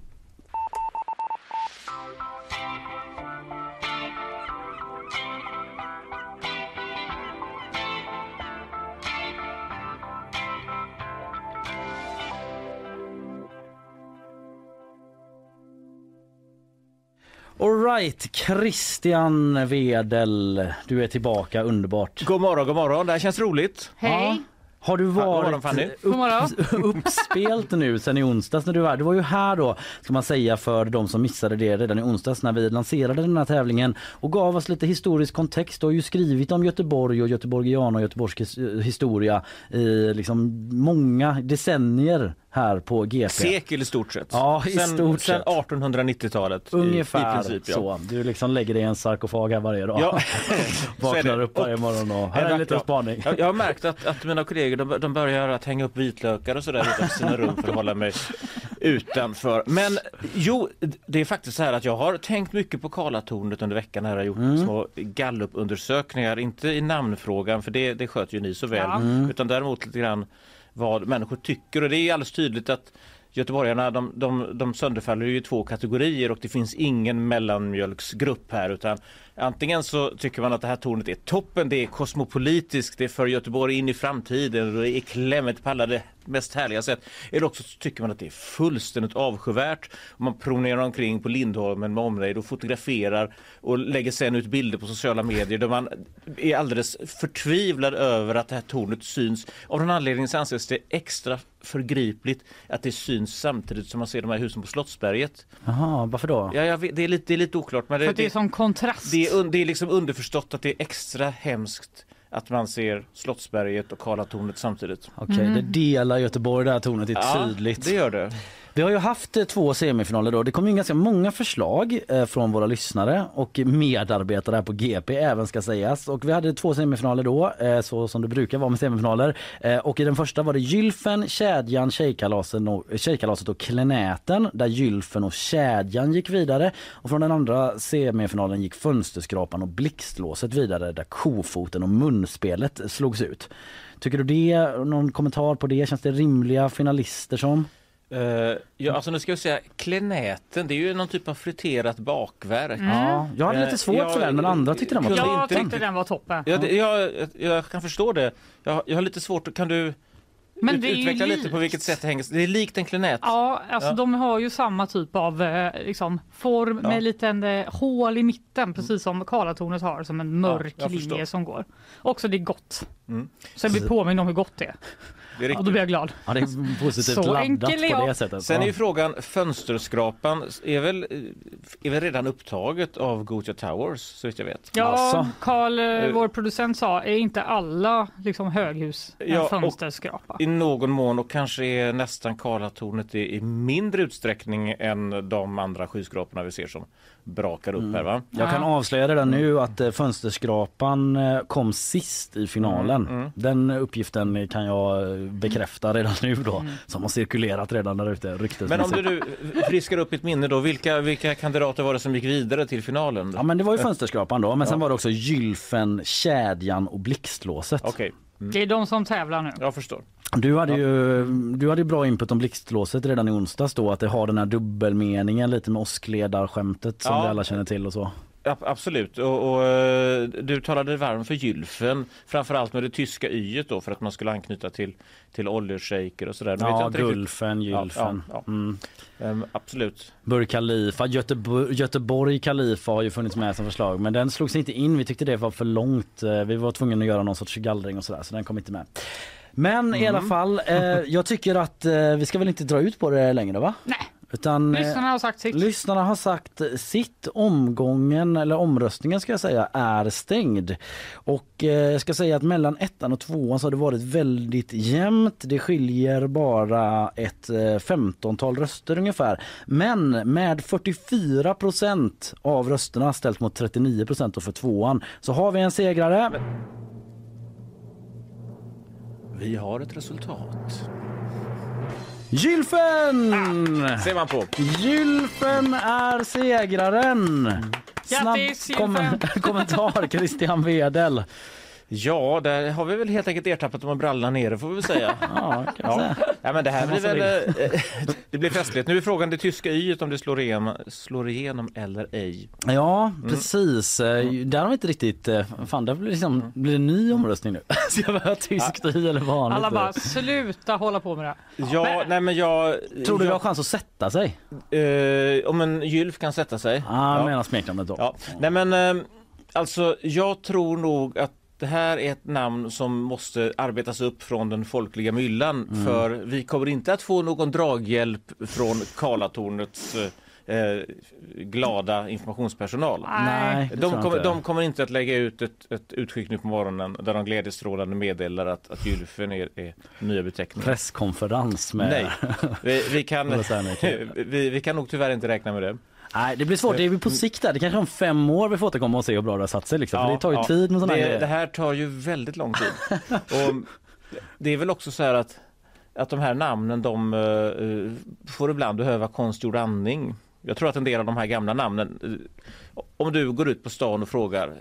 Alright, Christian Wedel, du är tillbaka, underbart.
God morgon, god morgon. Det här känns roligt.
Hej!
Har du varit
morgon.
upp, uppspelt nu sen i onsdags när du var Du var ju här då, ska man säga för de som missade det redan i onsdags när vi lanserade den här tävlingen och gav oss lite historisk kontext. Du har ju skrivit om Göteborg och göteborgiana och göteborgsk his- historia i liksom många decennier här på GP.
Sekel i stort sett.
Ja, i
sen,
stort
sen
sett.
1890-talet. i-
Ungefär
i princip, ja.
så. Du liksom lägger dig i en sarkofag här varje dag.
Ja,
Vaknar upp varje morgon och här är en liten spaning.
Jag, jag har märkt att, att mina kollegor de, de börjar att hänga upp vitlökar och sådär utanför sina rum för att hålla mig utanför. Men jo, det är faktiskt så här att jag har tänkt mycket på Karlatornet under veckan. Här har jag gjort
Mm.
små gallupundersökningar, inte i namnfrågan för det, det sköter ju ni så väl,
Ja.
Mm.
utan däremot lite grann vad människor tycker. Och det är alldeles tydligt att Göteborgarna de, de, de sönderfaller i två kategorier och det finns ingen mellanmjölksgrupp här utan antingen så tycker man att det här tornet är toppen, det är kosmopolitiskt, det för Göteborg in i framtiden och det är klämmet på alla det mest härliga sätt. Eller också så tycker man att det är fullständigt avskyvärt man promenerar omkring på Lindholmen med omnejd och fotograferar och lägger sen ut bilder på sociala medier där man är alldeles förtvivlad över att det här tornet syns. Av någon anledning så anses det extra förgripligt att det syns samtidigt som man ser de här husen på Slottsberget.
Jaha, varför då?
Ja, jag vet, det, är lite, det är lite oklart. Men
För att det är som kontrast.
det är, det är liksom underförstått att det är extra hemskt att man ser Slottsberget och Karlatornet samtidigt.
Okej, det delar Göteborg det här tornet, det är
Ja,
tydligt.
det gör det.
Vi har ju haft eh, två semifinaler då. Det kom in ganska många förslag eh, från våra lyssnare och medarbetare här på GP även ska sägas. Och vi hade två semifinaler då, eh, så som det brukar vara med semifinaler. Och i den första var det Gylfen, Kedjan, Tjejkalasen och, Tjejkalaset och Klenäten där Gylfen och Kedjan gick vidare. Och från den andra semifinalen gick Fönsterskrapan och Blixtlåset vidare där Kofoten och Munspelet slogs ut. Tycker du det? Någon kommentar på det? Känns det rimliga finalister som?
Eh, ja, alltså nu ska jag säga klenäten, det är ju någon typ av friterat bakverk.
Mm.
Ja, jag hade lite svårt för den men andra tyckte den var
Jag
toppen.
tyckte den var toppen.
Ja, det, jag, jag kan förstå det. Jag, jag har lite svårt, att- kan du
Men
ut,
det är ju
utveckla lite
likt.
på vilket sätt det hänger? Det är likt en klenät.
Ja, alltså
Ja.
de har ju samma typ av eh, liksom, form
Ja.
med liten eh, hål i mitten precis som Karlatornet har som en mörk
jag
linje
förstår.
som går. Också det är gott.
Mm.
Så jag blir påminn om hur gott det är.
Det är
Och då blir jag glad.
Ja, det är positivt
Så
laddat
enkel är
på
jag.
det sättet.
Sen är
Ja.
ju frågan, fönsterskrapan är väl, är väl redan upptaget av Gothia Towers så vitt jag vet?
Ja,
Alltså.
Karl, eh,
Eh.
vår producent sa, är inte alla liksom, höghus en
Ja, och-
fönsterskrapa?
I någon mån och kanske är nästan Karlatornet i, i mindre utsträckning än de andra skyskraporna vi ser som brakar upp här va?
Jag kan avslöja redan nu att eh, Fönsterskrapan eh, kom sist i finalen.
Mm, mm.
Den uppgiften kan jag eh, bekräfta redan nu då. Som har cirkulerat redan där ute
Men om du friskar upp mitt minne då, vilka, vilka kandidater var det som gick vidare till finalen?
Ja men det var ju Fönsterskrapan då men sen var det också Gylfen, Kedjan och Blixtlåset.
Okej, mm.
Det är de som tävlar nu.
jag förstår.
Du hade ju du hade ju bra input om Blixtlåset redan i onsdags då att det har den här dubbelmeningen lite med åskledarskämtet som
Ja.
vi alla känner till och så.
Ja, absolut. Och, och, eh, du talade varm för gylfen, framförallt med det tyska yet då för att man skulle anknyta till, till oljeshejker och sådär.
Ja,
riktigt-
Gulfen,
Ja,
Gylfen.
ja, ja.
Mm.
Ehm, absolut.
Burj Khalifa, Göteborg, Göteborg Khalifa har ju funnits med som förslag men den slogs inte in. Vi tyckte det var för långt. Eh, Vi var tvungna att göra någon sorts gallring och sådär så den kom inte med. Men i alla fall, eh, jag tycker att eh, vi ska väl inte dra ut på det längre va?
Nej.
Utan, eh,
Lyssnarna har sagt sitt.
Lyssnarna har sagt sitt. Omgången, eller omröstningen ska jag säga, är stängd. Och eh, jag ska säga att mellan ettan och tvåan så har det varit väldigt jämnt. Det skiljer bara ett eh, 15-tal röster ungefär. Men med 44 procent av rösterna ställt mot 39 procent för tvåan så har vi en segrare.
Vi har ett resultat.
Gylfen!
Ser man på.
Gylfen är segraren. Snabb kom- kommentar Christian Wedel.
Ja, där har vi väl helt enkelt ertappat dem med brallorna nere får vi väl säga.
Ja,
Ja.
säga.
ja, men det här blir väl... eh, det blir festligt. Nu är frågan det tyska yet om det slår igenom, slår igenom eller ej.
Ja,
Mm.
precis. Eh, Där har vi inte riktigt... eh, Fan, där blir det, liksom, blir det en ny omröstning nu. Ska jag behöva tyskt i eller vanligt?
Alla bara, sluta hålla på med det.
Ja, nej men jag...
Tror du vi
jag,
har chans att sätta sig?
eh, om en gylf kan sätta sig?
Ah,
Ja.
Jag menar smeknamnet då.
Ja. Nej men eh, alltså jag tror nog att det här är ett namn som måste arbetas upp från den folkliga myllan
Mm.
för vi kommer inte att få någon draghjälp från Karlatornets eh, eh, glada informationspersonal.
Nej,
De
inte.
de kommer inte att lägga ut ett, ett utskick nu på morgonen där de glädjestrålande meddelar att, att gylfen är, är nya beteckningen.
Presskonferens med...
Nej, vi, vi, kan,
Kid?
vi, vi kan nog tyvärr inte räkna med det.
Nej, det blir svårt. Det är på sikt där. Det kanske om fem år vi får återkomma och se hur bra det har satt sig. Liksom. För det tar ju
ja.
tid med sådana
det,
här
det här tar ju väldigt lång tid. och det är väl också så här att, att de här namnen de eh, får ibland behöva konstgjord andning. Jag tror att en del av de här gamla namnen, eh, om du går ut på stan och frågar eh,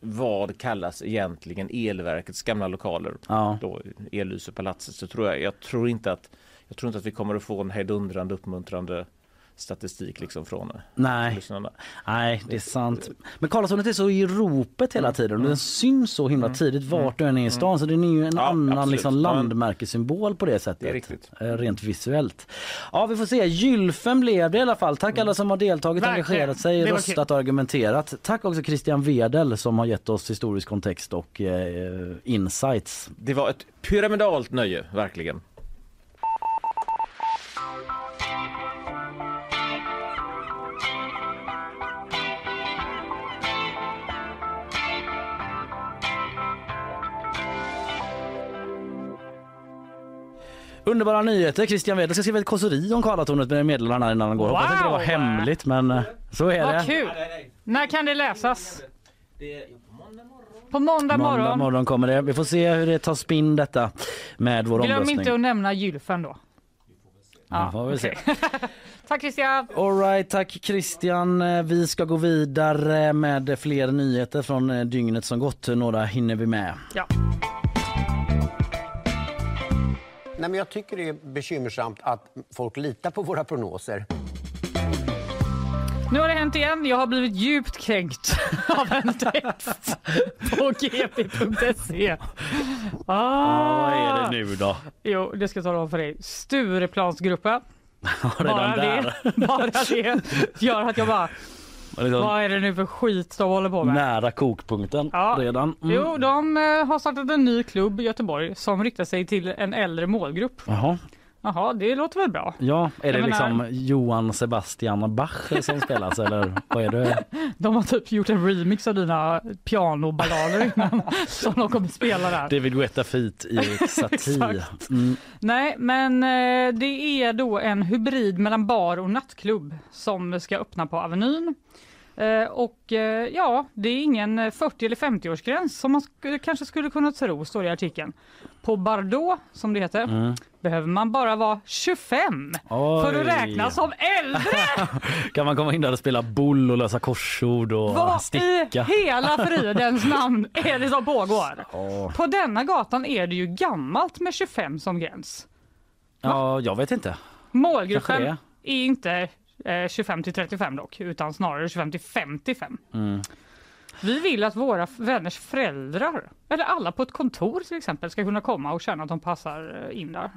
vad kallas egentligen elverkets gamla lokaler,
Ja.
då Ellysepalatset, så tror jag, jag tror inte att jag tror inte att vi kommer att få en hejdundrande uppmuntrande statistik liksom från
Nej.
lyssnarna.
Nej, det är sant. Men Karlatornet är så i ropet hela tiden och den syns så himla tidigt vart du än är i stan så den är ju en
Ja,
annan liksom, landmärkessymbol på det sättet.
Det.
Eh, Rent visuellt. Ja, vi får se. Gylfen blev det i alla fall. Tack alla som har deltagit,
Verkligen.
engagerat sig, röstat och argumenterat. Tack också Christian Wedel som har gett oss historisk kontext och eh, insights.
Det var ett pyramidalt nöje, verkligen.
Underbara nyheter. Christian Wedel ska skriva ett kåseri om Karlatornet med meddelarna innan han går. Hoppas inte det var
Wow!
hemligt men eh, så är
Vad
det.
kul! När kan det läsas? På måndag morgon.
Måndag morgon kommer det. Vi får se hur det tar spinn detta med vår
Glöm
omröstning.
inte att nämna gylfen då.
Ja, får vi se.
Tack Christian!
All right, tack Christian. Eh, Vi ska gå vidare med fler nyheter från eh, dygnet som gått. Några hinner vi med.
Ja.
Nej, men jag tycker det är bekymmersamt att folk litar på våra prognoser.
Nu har det hänt igen. Jag har blivit djupt kränkt av en text på gp.se. Ah.
Vad är det nu då?
Jo, det ska jag tala om för dig. Stureplansgruppen. Bara det, bara det gör att jag bara,
Liksom
vad är det nu för skit de håller på med?
nära kokpunkten
Ja.
redan. Mm.
Jo, de eh, har startat en ny klubb i Göteborg som riktar sig till en äldre målgrupp.
Jaha.
Jaha, det låter väl bra.
Ja, är det
Jag menar-
liksom Johan Sebastian Bach som spelas eller vad är det?
De har typ gjort en remix av dina pianoballader innan som de kommer spela där.
David Guetta feat i Satie. Mm.
Nej, men eh, det är då en hybrid mellan bar och nattklubb som ska öppna på Avenyn. Eh, och eh, ja, det är ingen eh, 40 eller 50-årsgräns som man sk- kanske skulle kunna tro, står det i artikeln. På Bardot, som det heter,
Mm.
behöver man bara vara 25 för
Oj.
att räknas som äldre!
Kan man komma in där och spela boll och lösa korsord och
Vad
sticka?
i hela fridens namn är det som pågår?
Ja.
På denna gatan är det ju gammalt med 25 som gräns.
ja, jag vet inte.
Målgruppen är inte eh, 25 till 35 dock, utan snarare 25 till 55.
Mm.
Vi vill att våra vänners föräldrar, eller alla på ett kontor till exempel, ska kunna komma och känna att de passar eh, in där.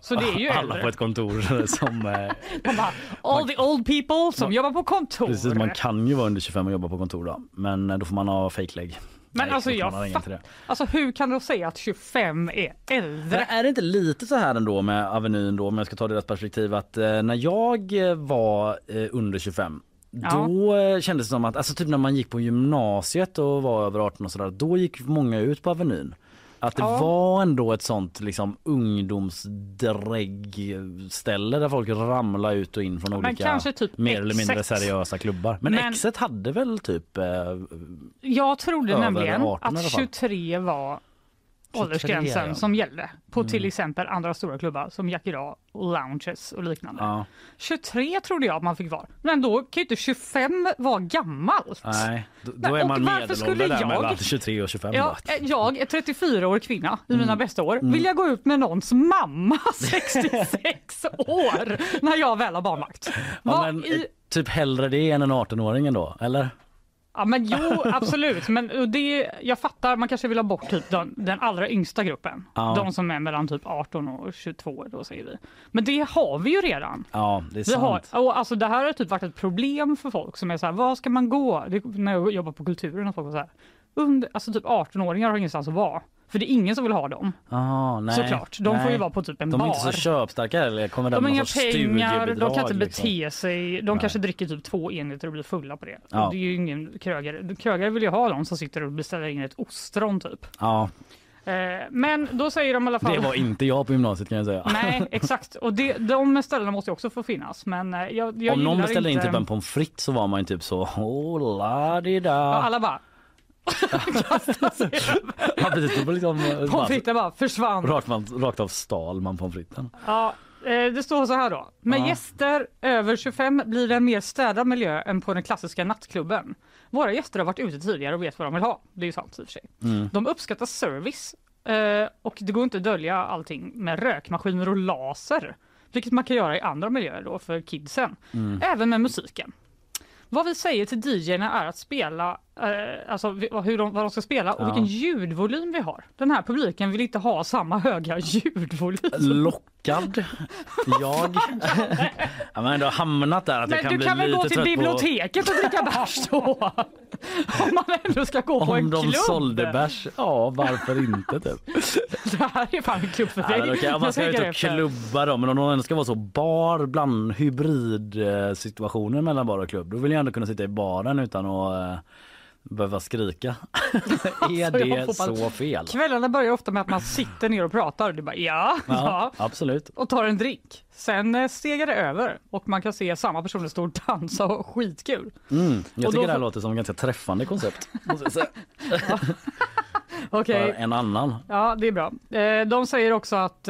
Så det är ju
Alla
äldre.
på ett kontor som... Eh,
bara, all the old people som jobbar på kontor.
precis, man kan ju vara under 25 och jobba på kontor då. Men eh, då får man ha fejklägg.
Men
Nej,
alltså jag
det.
Alltså hur kan du säga att 25 är äldre?
Men är det inte lite så här ändå med Avenyn då om jag ska ta deras perspektiv att eh, när jag eh, var eh, under 25
Ja.
då eh, kändes det som att, alltså typ när man gick på gymnasiet och var över 18 och sådär, då gick många ut på Avenyn. Att det
Ja.
var ändå ett sånt liksom ungdomsdräggställe där folk ramlade ut och in från
Men
olika
typ
mer eller mindre seriösa klubbar. Men,
Men-
Exet hade väl typ eh,
Jag trodde nämligen
18 i alla
att
fall.
23 var
23,
åldersgränsen som gällde på till
Mm.
exempel andra stora klubbar som Jack och Lounges och liknande.
ja,
23 trodde jag att man fick vara. Men då kan ju inte 25 vara gammalt.
nej, då, då är man medelålder där
jag-
mellan 23 och 25
Ja,
då.
eh, jag är 34-årig kvinna i mina
Mm.
bästa år.
Mm.
Vill jag gå ut med någons mamma 66 år när jag väl har barnvakt?
Ja, men,
i...
eh, Typ hellre det än en 18-åring ändå, eller?
Ja men jo absolut, men det, jag fattar man kanske vill ha bort typ den, den allra yngsta gruppen.
Ja.
De som är mellan typ 18 och 22 då säger vi. Men det har vi ju redan.
Ja, det är
Vi har,
sant.
och alltså det här har typ varit ett problem för folk som är så här, var ska man gå? Det, när jag jobbar på kulturen och folk var så här, under, alltså typ 18-åringar har ingenstans att vara. För det är ingen som vill ha dem.
Ah, nej,
Såklart, de får ju
nej.
vara på typ en
De är
bar.
inte så köpstarka eller kommer
De har inga pengar, de kan inte bete
liksom.
sig. De
Nej.
kanske dricker typ två enheter och blir fulla på det.
Ja.
Det är ju ingen krögare. Krögare vill ju ha de som sitter och beställer in ett ostron typ.
Ja,
Eh, men då säger de i alla fall...
det var inte jag på gymnasiet kan jag säga.
Nej, exakt. Och det, de ställena måste också få finnas. Men eh, jag, jag
Om någon beställde
inte...
in typ en pommes frites så var man ju typ så oh, la di da.
Ja, alla bara...
Ja, precis, det var liksom, eh,
Pommes fritesen bara försvann.
rakt, man- rakt av stal man pommes fritesen.
Ja, eh, det står så här då. Med
Ja.
gäster över 25 blir det en mer städad miljö än på den klassiska nattklubben. Våra gäster har varit ute tidigare och vet vad de vill ha. Det är ju sant i och för sig.
Mm.
De uppskattar service eh, och det går inte att dölja allting med rökmaskiner och laser. Vilket man kan göra i andra miljöer då för kidsen.
Mm.
Även med musiken. Vad vi säger till DJerna är att spela, eh, alltså hur de, vad de ska spela och
Ja.
vilken ljudvolym vi har. Den här publiken vill inte ha samma höga ljudvolym.
Lockad. Jag. ja, men ändå hamnat där att jag
Men
kan
du
bli
kan väl gå till biblioteket och dricka bärs då? Om man ändå ska gå
på
på en
om de
klubb.
sålde bärs. Ja, varför inte typ.
Det här är fan en klubb för
Ja,
dig.
men okej, om man
Jag
ska ut och klubba då, men om någon ändå ska vara så bar bland hybrid eh, situationer mellan bar och klubb, då vill jag ändå kunna sitta i baren utan att eh, behöva skrika. är
jag
det så fel?
Kvällarna börjar ofta med att man sitter ner och pratar. Det bara ja, ja,
Ja, absolut.
och tar en drink. Sen eh, stegar det över och man kan se samma personer stå och dansa och skitkul.
Mm, jag
Och
tycker
då
det här låter som ett ganska träffande koncept. För en annan.
Ja, det är bra. Eh, De säger också att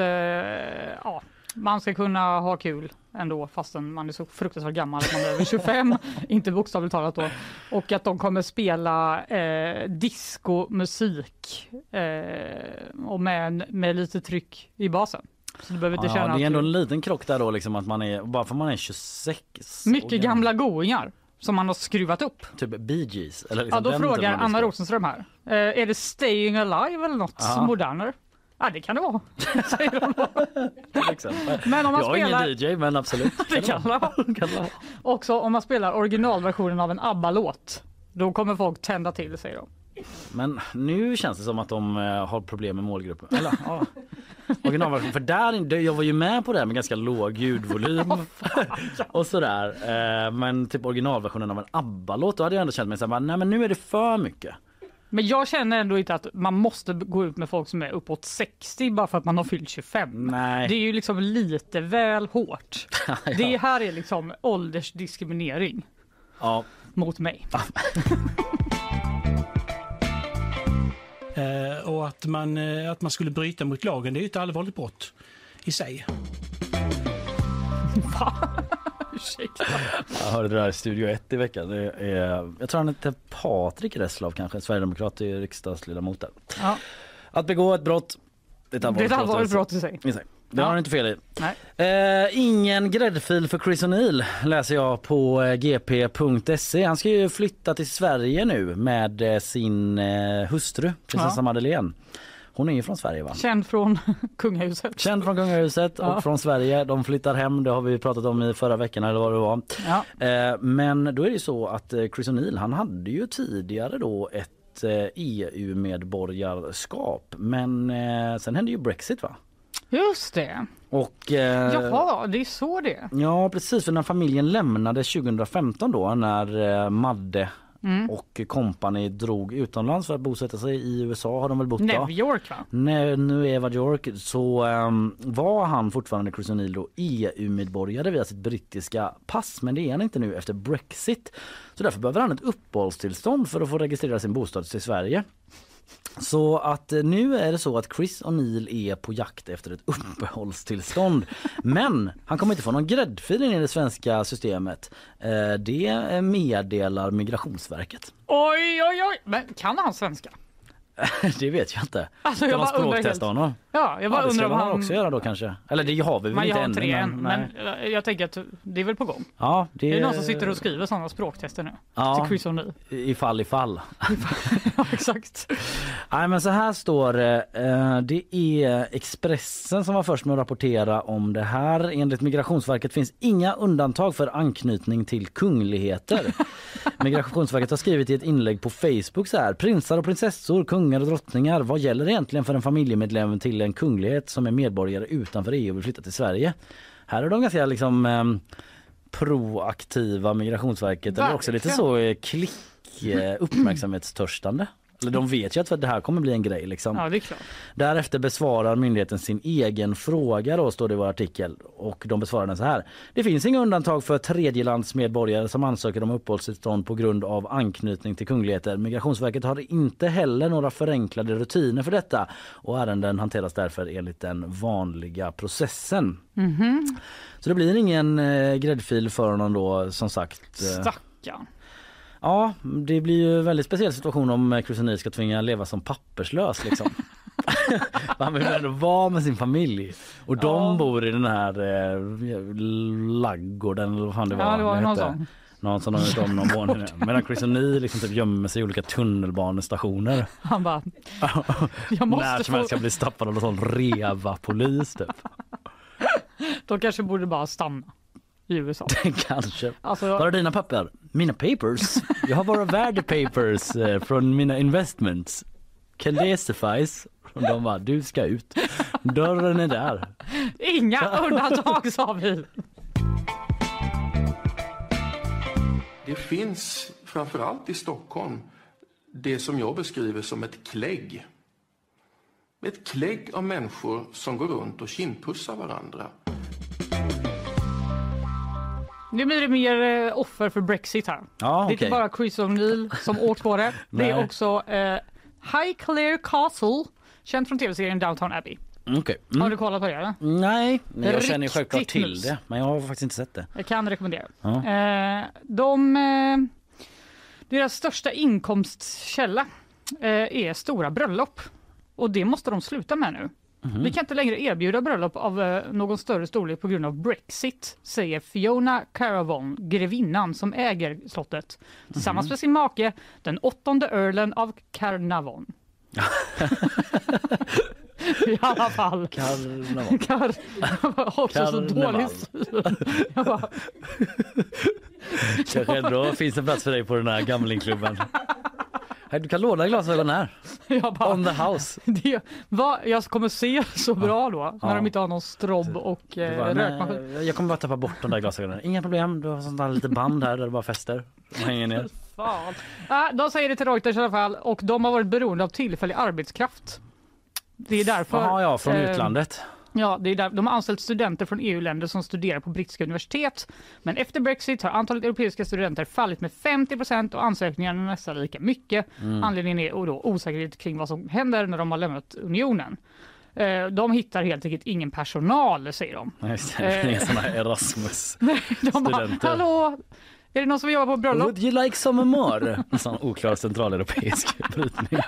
ja, man ska kunna ha kul ändå fastän man är så fruktansvärt gammal att man är över 25, inte bokstavligt talat då. Och att de kommer spela eh, discomusik eh, och med, med lite tryck i basen. Så du behöver inte
Ja,
känna
det är ändå en liten krock där då liksom att man är, bara för man är 26.
du, mycket gamla goingar som man har skruvat upp.
Typ Bee Gees. Eller liksom
Ja, då frågar Anna. Rosenström här. Eh, är det Staying Alive eller något
Ja.
modernare? Ja, det kan det vara. säger de. Men om man
jag är
spelar-
ingen DJ men absolut.
Det kan det vara. Också om man spelar originalversionen av en ABBA-låt. Då kommer folk tända till säger de.
Men nu känns det som att de eh, har problem med målgruppen. Eller, ja. Originalversion. För där, jag var ju med på det här med ganska låg ljudvolym och sådär. Eh, Men typ originalversionen av en ABBA-låt då hade jag ändå känt mig såhär, nej men nu är det för mycket.
Men jag känner ändå inte att man måste gå ut med folk som är uppåt 60 bara för att man har fyllt 25.
Nej.
Det är ju liksom lite väl hårt. Det här är liksom åldersdiskriminering
Ja.
mot mig.
Eh, och att man, eh, att man skulle bryta mot lagen, det är ju ett allvarligt brott i sig.
Ursäkta.
Jag hörde det där i Studio 1 i veckan. Det är, jag tror han heter Patrik Reslow kanske, sverigedemokrat i riksdagsledamot där.
Ja.
Att begå ett brott, det är ett
Det är
allvarligt,
ett allvarligt
brott.
i sig.
i sig. Det
Ja.
har han inte fel i. Eh, ingen gräddfil för Chris O'Neill läser jag på eh, gp.se. Han ska ju flytta till Sverige nu med eh, sin eh, hustru, prinsessa
Ja.
Madeleine. Hon är ju från Sverige va?
Känd från kungahuset.
Känd från kungahuset
Ja.
och från Sverige. De flyttar hem, det har vi pratat om i förra veckan eller vad det var.
Ja.
Eh, men då är det så att eh, Chris O'Neill han hade ju tidigare då ett eh, EU-medborgarskap men eh, sen hände ju Brexit va?
Just det.
Och, eh,
Jaha, det är så det.
Ja precis för när familjen lämnade 2015 då när eh, Madde
Mm.
och company drog utomlands för att bosätta sig i USA har de väl bott
New? York va?
Nu Eva York så ehm, var han fortfarande Chris O'Neill då EU-medborgare via sitt brittiska pass men det är han inte nu efter Brexit. Så därför behöver han ett uppehållstillstånd för att få registrera sin bostad till Sverige. Så att eh, nu är det så att Chris och Neil är på jakt efter ett uppehållstillstånd. Men han kommer inte få någon gräddfil in i det svenska systemet. Eh, det meddelar Migrationsverket.
Oj, oj, oj. Men kan han svenska?
Det vet jag inte.
Alltså,
kan
jag
man språktesta honom?
Ja, jag bara
ja,
undrar om han...
också göra då kanske. Eller det har vi väl inte ännu.
än, men
nej.
jag tänker att det är väl på gång.
Ja, det,
Det är någon som sitter och skriver sådana språktester nu.
Ja.
Till Chris O'Neill.
Ifall ifall.
Ja, exakt.
Nej men så här står det. eh, Det är Expressen som var först med att rapportera om det här. Enligt Migrationsverket finns inga undantag för anknytning till kungligheter. Migrationsverket har skrivit i ett inlägg på Facebook så här. Prinsar och prinsessor, kungar och drottningar. Vad gäller egentligen för en familjemedlem till en kunglighet som är medborgare utanför EU och vill flytta till Sverige? Här är de ganska liksom ehm, proaktiva Migrationsverket eller också lite så eh, klick eh, uppmärksamhetstörstande. Eller de vet ju att det här kommer bli en grej liksom.
Ja, det är klart.
Därefter besvarar myndigheten sin egen fråga då står det i vår artikel och de besvarar den så här. Det finns inga undantag för tredjelandsmedborgare som ansöker om uppehållstillstånd på grund av anknytning till kungligheter. Migrationsverket har inte heller några förenklade rutiner för detta och ärenden hanteras därför enligt den vanliga processen.
Mhm.
Så det blir ingen eh, gräddfil för honom då som sagt. eh,
Stackarn.
Ja, det blir ju en väldigt speciell situation om O'Neill ska tvinga leva som papperslös liksom. Han vill ändå vara med sin familj och de
Ja.
bor i den här eh, laggården eller vad fan det var.
Ja, det var någon sån.
Någon som de vet om någon våning. Medan Chris O'Neill liksom typ gömmer sig i olika tunnelbanestationer.
Han bara, jag måste
När som helst ska bli stoppad av någon sån reva-polis typ.
De kanske borde bara stanna i USA.
Kanske.
Alltså-
Var är dina papper? Mina papers? Jag har bara värdepapers eh, från mina investments. Can they suffice? Och de bara, du ska ut. Dörren är där.
Inga undantag sa vi.
Det finns framförallt i Stockholm det som jag beskriver som ett klägg. Ett klägg av människor som går runt och kindpussar varandra.
Nu blir det mer eh, offer för Brexit här.
Ja,
Det är inte bara Chris O'Neill som åkt på det. Det är också eh, Highclere Castle, känd från tv-serien Downton Abbey. Har
Mm.
du kollat på det? Eller?
Nej, men jag känner självklart till det. Men jag har faktiskt inte sett det.
Jag kan rekommendera.
Ja.
Eh, de, eh, deras största inkomstkälla eh, är stora bröllop. Och det måste de sluta med nu.
Mhm.
Vi kan inte längre erbjuda bröllop av eh, någon större storlek på grund av Brexit, säger Fiona Caravon, grevinnan som äger slottet, tillsammans
Mhm.
med sin make, den åttonde earlen av Carnarvon. I alla fall.
Karnaval.
Kar... Jag också så
Karneval.
dålig syn. Jag bara,
Kanske ändå finns en plats för dig på den här gamlingklubben. Du kan låna glasögon här.
jag bara,
On the house.
det, vad, jag kommer se så bra då när
Ja.
de inte har någon strobb och
Du
eh,
bara,
rökmaskin.
nej, jag kommer bara tappa bort de där glasögonen. Inga problem, du har sånt där lite band här där det bara fäster. Och hänger ner.
Fan. Ah, de säger det till Reuters i alla fall och de har varit beroende av tillfällig arbetskraft. Det är därför.
Jaha, ja, från
eh,
utlandet.
Ja, det är där, de har anställt studenter från EU-länder som studerar på brittiska universitet. Men efter Brexit har antalet europeiska studenter fallit med 50 procent och ansökningarna nästan lika mycket.
Mm.
Anledningen är då osäkerhet kring vad som händer när de har lämnat unionen. Eh, De hittar helt enkelt ingen personal, säger de.
Nej.
Eh.
Inga såna här Erasmus.
De bara,
Studenter.
hallå, är det någon som vill jobba på bröllop?
Would you like some more? En sån oklar centraleuropeisk brytning.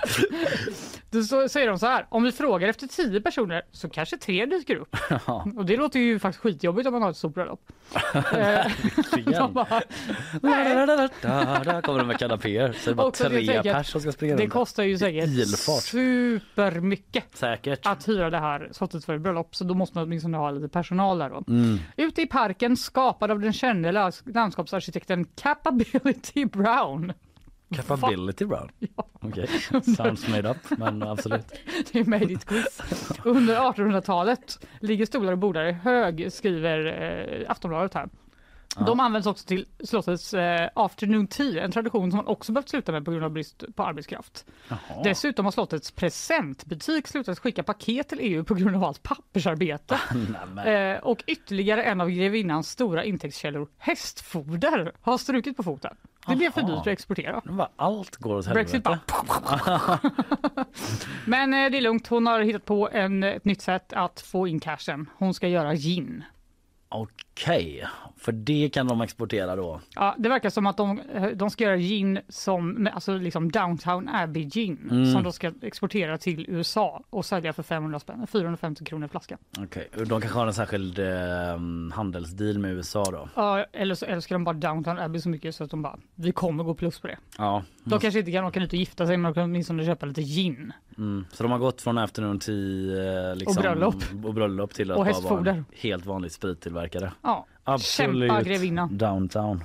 Då så säger de så här, om vi frågar efter tio personer så kanske tre dyker upp.
Ja,
Och det låter ju faktiskt skitjobbigt om man har ett stort bröllop. Eh, de bara,
Där kommer de med kanapéer. Så är det bara
Också det
tre pers som ska springa
det kostar ju säkert
Ilfart.
supermycket
Säkert.
att hyra det här slottet för ett bröllop så då måste man åtminstone ha lite personal där då.
Mm.
Ute i parken skapad av den kände lands- landskapsarkitekten Capability Brown.
Capability Brown. Okej, sounds made up men absolut.
Det är made it quiz. Under 1800-talet ligger stolar och bordar i hög, skriver eh, Aftonbladet här. De används också till slottets eh, afternoon tea, en tradition som man också behövt sluta med på grund av brist på arbetskraft.
Jaha.
Dessutom har slottets presentbutik slutat skicka paket till EU på grund av allt pappersarbete.
Nämen.
Eh, och ytterligare en av grevinnans stora intäktskällor, hästfoder, har strukit på foten. Det blev för dyrt att exportera.
Allt går åt
Brexit
helvete.
Men eh, det är lugnt, hon har hittat på en, ett nytt sätt att få in cashen. Hon ska göra gin.
Okej, för det kan de exportera då.
Ja, det verkar som att de, eh, de ska göra gin som alltså liksom Downtown Abbey gin
Mm.
som de ska exportera till USA och sälja för 500 spänn, 450 kronor flaskan.
Okej, och de kanske har en särskild eh, handelsdeal med USA då.
Ja, eller så älskar de bara Downtown Abbey så mycket så att de bara, vi kommer gå plus på det.
Ja,
De kanske inte kan åka dit och gifta sig men de kan åtminstone köpa lite gin.
mm. så de har gått från afternoon till eh, liksom,
Och bröllop.
och bröllop till att
Och
bara vara en helt vanlig sprittillverkare.
Ja,
Absolut.
kämpa grevinnan.
Downtown.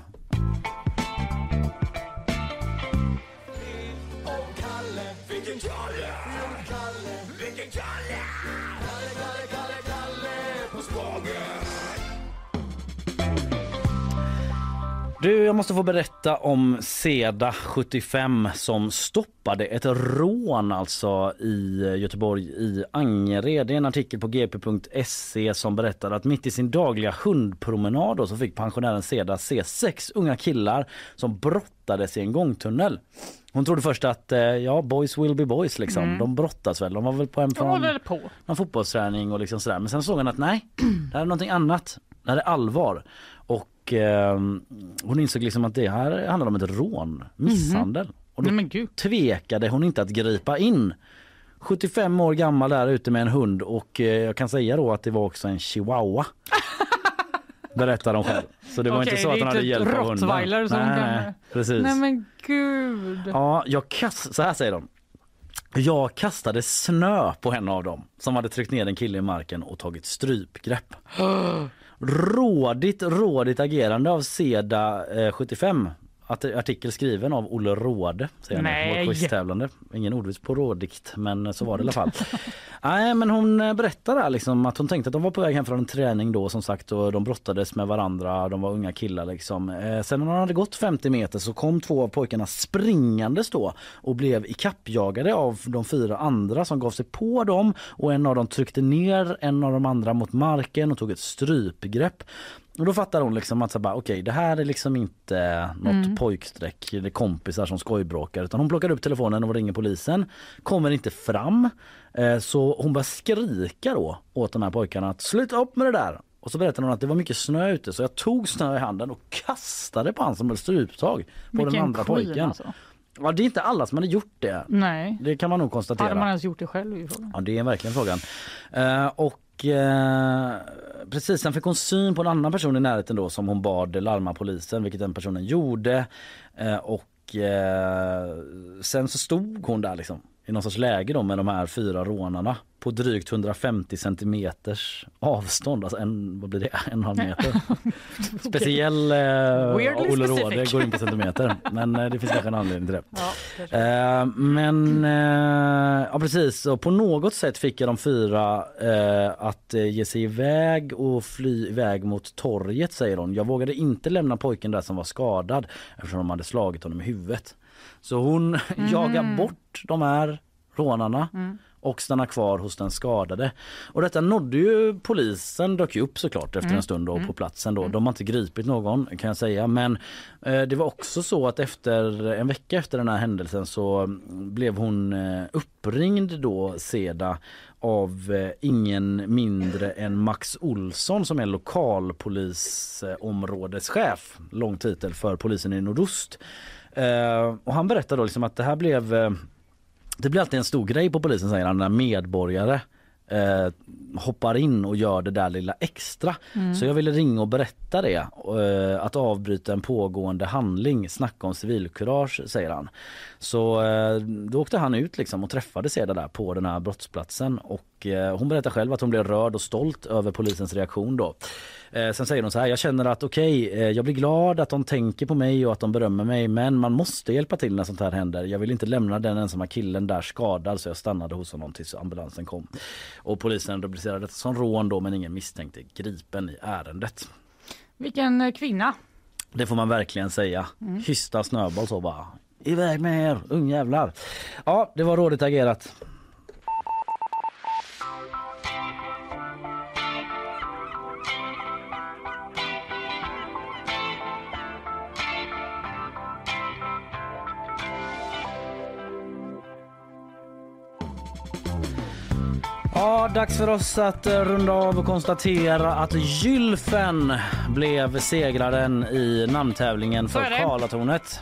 Du, jag måste få berätta om Seda 75 som stoppade ett rån alltså i Göteborg i Angered. Det är en artikel på gp.se som berättar att mitt i sin dagliga hundpromenad då, så fick pensionären Seda se sex unga killar som brottades i en gångtunnel. Hon trodde först att eh, ja, boys will be boys liksom.
Mm.
De brottas väl. De var väl på
De
från
håller på.
någon fotbollsträning och liksom sådär. Men sen såg han att nej, det här är någonting annat. Det här är allvar. Och eh, hon insåg liksom att det här handlar om ett rån, misshandel. Och då
Nej
tvekade hon inte att gripa in. 75 år gammal där ute med en hund och eh, jag kan säga då att det var också en chihuahua. Berättar de själv. Så det var
Okej,
inte så att hon hade
inte
hjälp av hunden.
som
nej,
kan-
nej, precis.
Nej men gud.
Ja, jag kast... så här säger de. Jag kastade snö på en av dem som hade tryckt ner en kille i marken och tagit strypgrepp. Rådigt, rådigt agerande av Seda eh, 75. Art- artikel skriven av Olle Råde, säger
Nej.
vår quiztävlande. Ingen ordvits på rådikt, men så var det i alla fall. Nej, men hon eh, berättar liksom att hon tänkte att de var på väg hem från en träning då som sagt och de brottades med varandra, de var unga killar liksom. Eh, sen när de hade gått 50 meter så kom två av pojkarna springandes då och blev ikappjagade av de fyra andra som gav sig på dem och en av dem tryckte ner en av de andra mot marken och tog ett strypgrepp. Och då fattar hon liksom att så bara, okej det här är liksom inte något
Mm.
pojkstreck eller kompisar som skojbråkar utan hon plockar upp telefonen och ringer polisen. Kommer inte fram eh, så hon börjar skrika då åt de här pojkarna att sluta upp med det där. Och så berättar hon att det var mycket snö ute så jag tog snö i handen och kastade på han som höll struptag på den
Vilken
andra
queen,
pojken.
alltså.
Ja, det är inte alla som hade gjort det.
Nej.
Det kan man nog konstatera.
Hade man ens gjort det själv?
Ja det är verkligen frågan. Eh, och eh, precis, sen fick hon syn på en annan person i närheten då som hon bad larma polisen vilket den personen gjorde. Eh, och eh, sen så stod hon där liksom i någon sorts läge då med de här fyra rånarna på drygt 150 centimeters avstånd, alltså en, vad blir det, en halv meter. Speciell eh, Olle. Råde går in på centimeter men eh, det finns kanske en anledning till det.
Ja.
Eh, men eh, ja precis, och på något sätt fick jag de fyra eh, att eh, ge sig iväg och fly iväg mot torget säger hon. Jag vågade inte lämna pojken där som var skadad eftersom de hade slagit honom i huvudet. Så hon jagar bort de här rånarna och stannar kvar hos den skadade. Och detta nådde ju polisen, dök ju upp såklart efter en stund då på platsen då. De har inte gripit någon kan jag säga men eh, det var också så att efter en vecka efter den här händelsen så mm, blev hon eh, uppringd då Seda av eh, ingen mindre än Max Olsson som är lokalpolisområdeschef. Lång titel för polisen i nordost. Eh, och han berättade då liksom att det här blev eh, det blir alltid en stor grej på polisen säger han när medborgare eh, hoppar in och gör det där lilla extra. Så jag ville ringa och berätta det. Eh, att avbryta en pågående handling, snacka om civilkurage säger han. Så eh, då åkte han ut liksom och träffade Seda där på den här brottsplatsen och eh, hon berättar själv att hon blev rörd och stolt över polisens reaktion då. Eh, sen säger hon så här, jag känner att okej, eh, jag blir glad att de tänker på mig och att de berömmer mig men man måste hjälpa till när sånt här händer. Jag vill inte lämna den ensamma killen där skadad så jag stannade hos honom tills ambulansen kom. Och polisen rubricerade detta som rån då men ingen misstänkte gripen i ärendet.
Vilken eh, kvinna.
Det får man verkligen säga.
Mm.
Hysta snöboll så bara. Iväg med er ungjävlar. Ja, det var rådigt agerat. Ja, dags för oss att eh, runda av och konstatera att Gylfen blev segraren i namntävlingen för. Karlatornet.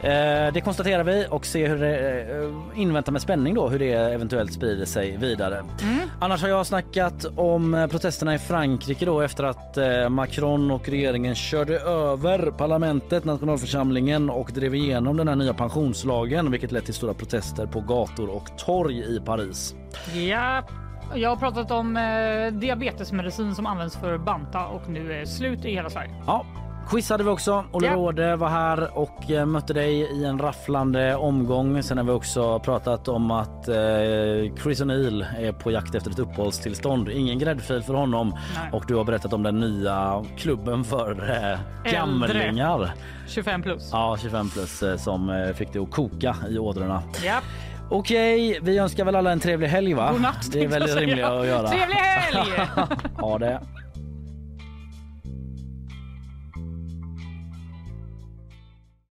Eh, det konstaterar vi och ser hur det, eh, inväntar med spänning då hur det eventuellt sprider sig vidare.
Mm.
Annars har jag snackat om protesterna i Frankrike då efter att eh, Macron och regeringen körde över parlamentet, nationalförsamlingen och drev igenom den här nya pensionslagen vilket lett till stora protester på gator och torg i Paris.
Ja, jag har pratat om eh, diabetesmedicin som används för banta och nu är slut i hela Sverige.
Ja, quiz hade vi också. Olle. Råde var här och eh, mötte dig i en rafflande omgång. Sen har vi också pratat om att eh, Chris O'Neill är på jakt efter ett uppehållstillstånd. Ingen gräddfil för honom.
Nej.
Och du har berättat om den nya klubben för eh, gamlingar.
25 plus.
Ja, 25 plus eh, som eh, fick det att koka i ådrorna.
Ja.
Okej, vi önskar väl alla en trevlig helg va?
God natt,
Det är väldigt rimligt att göra.
Trevlig helg!
ha det.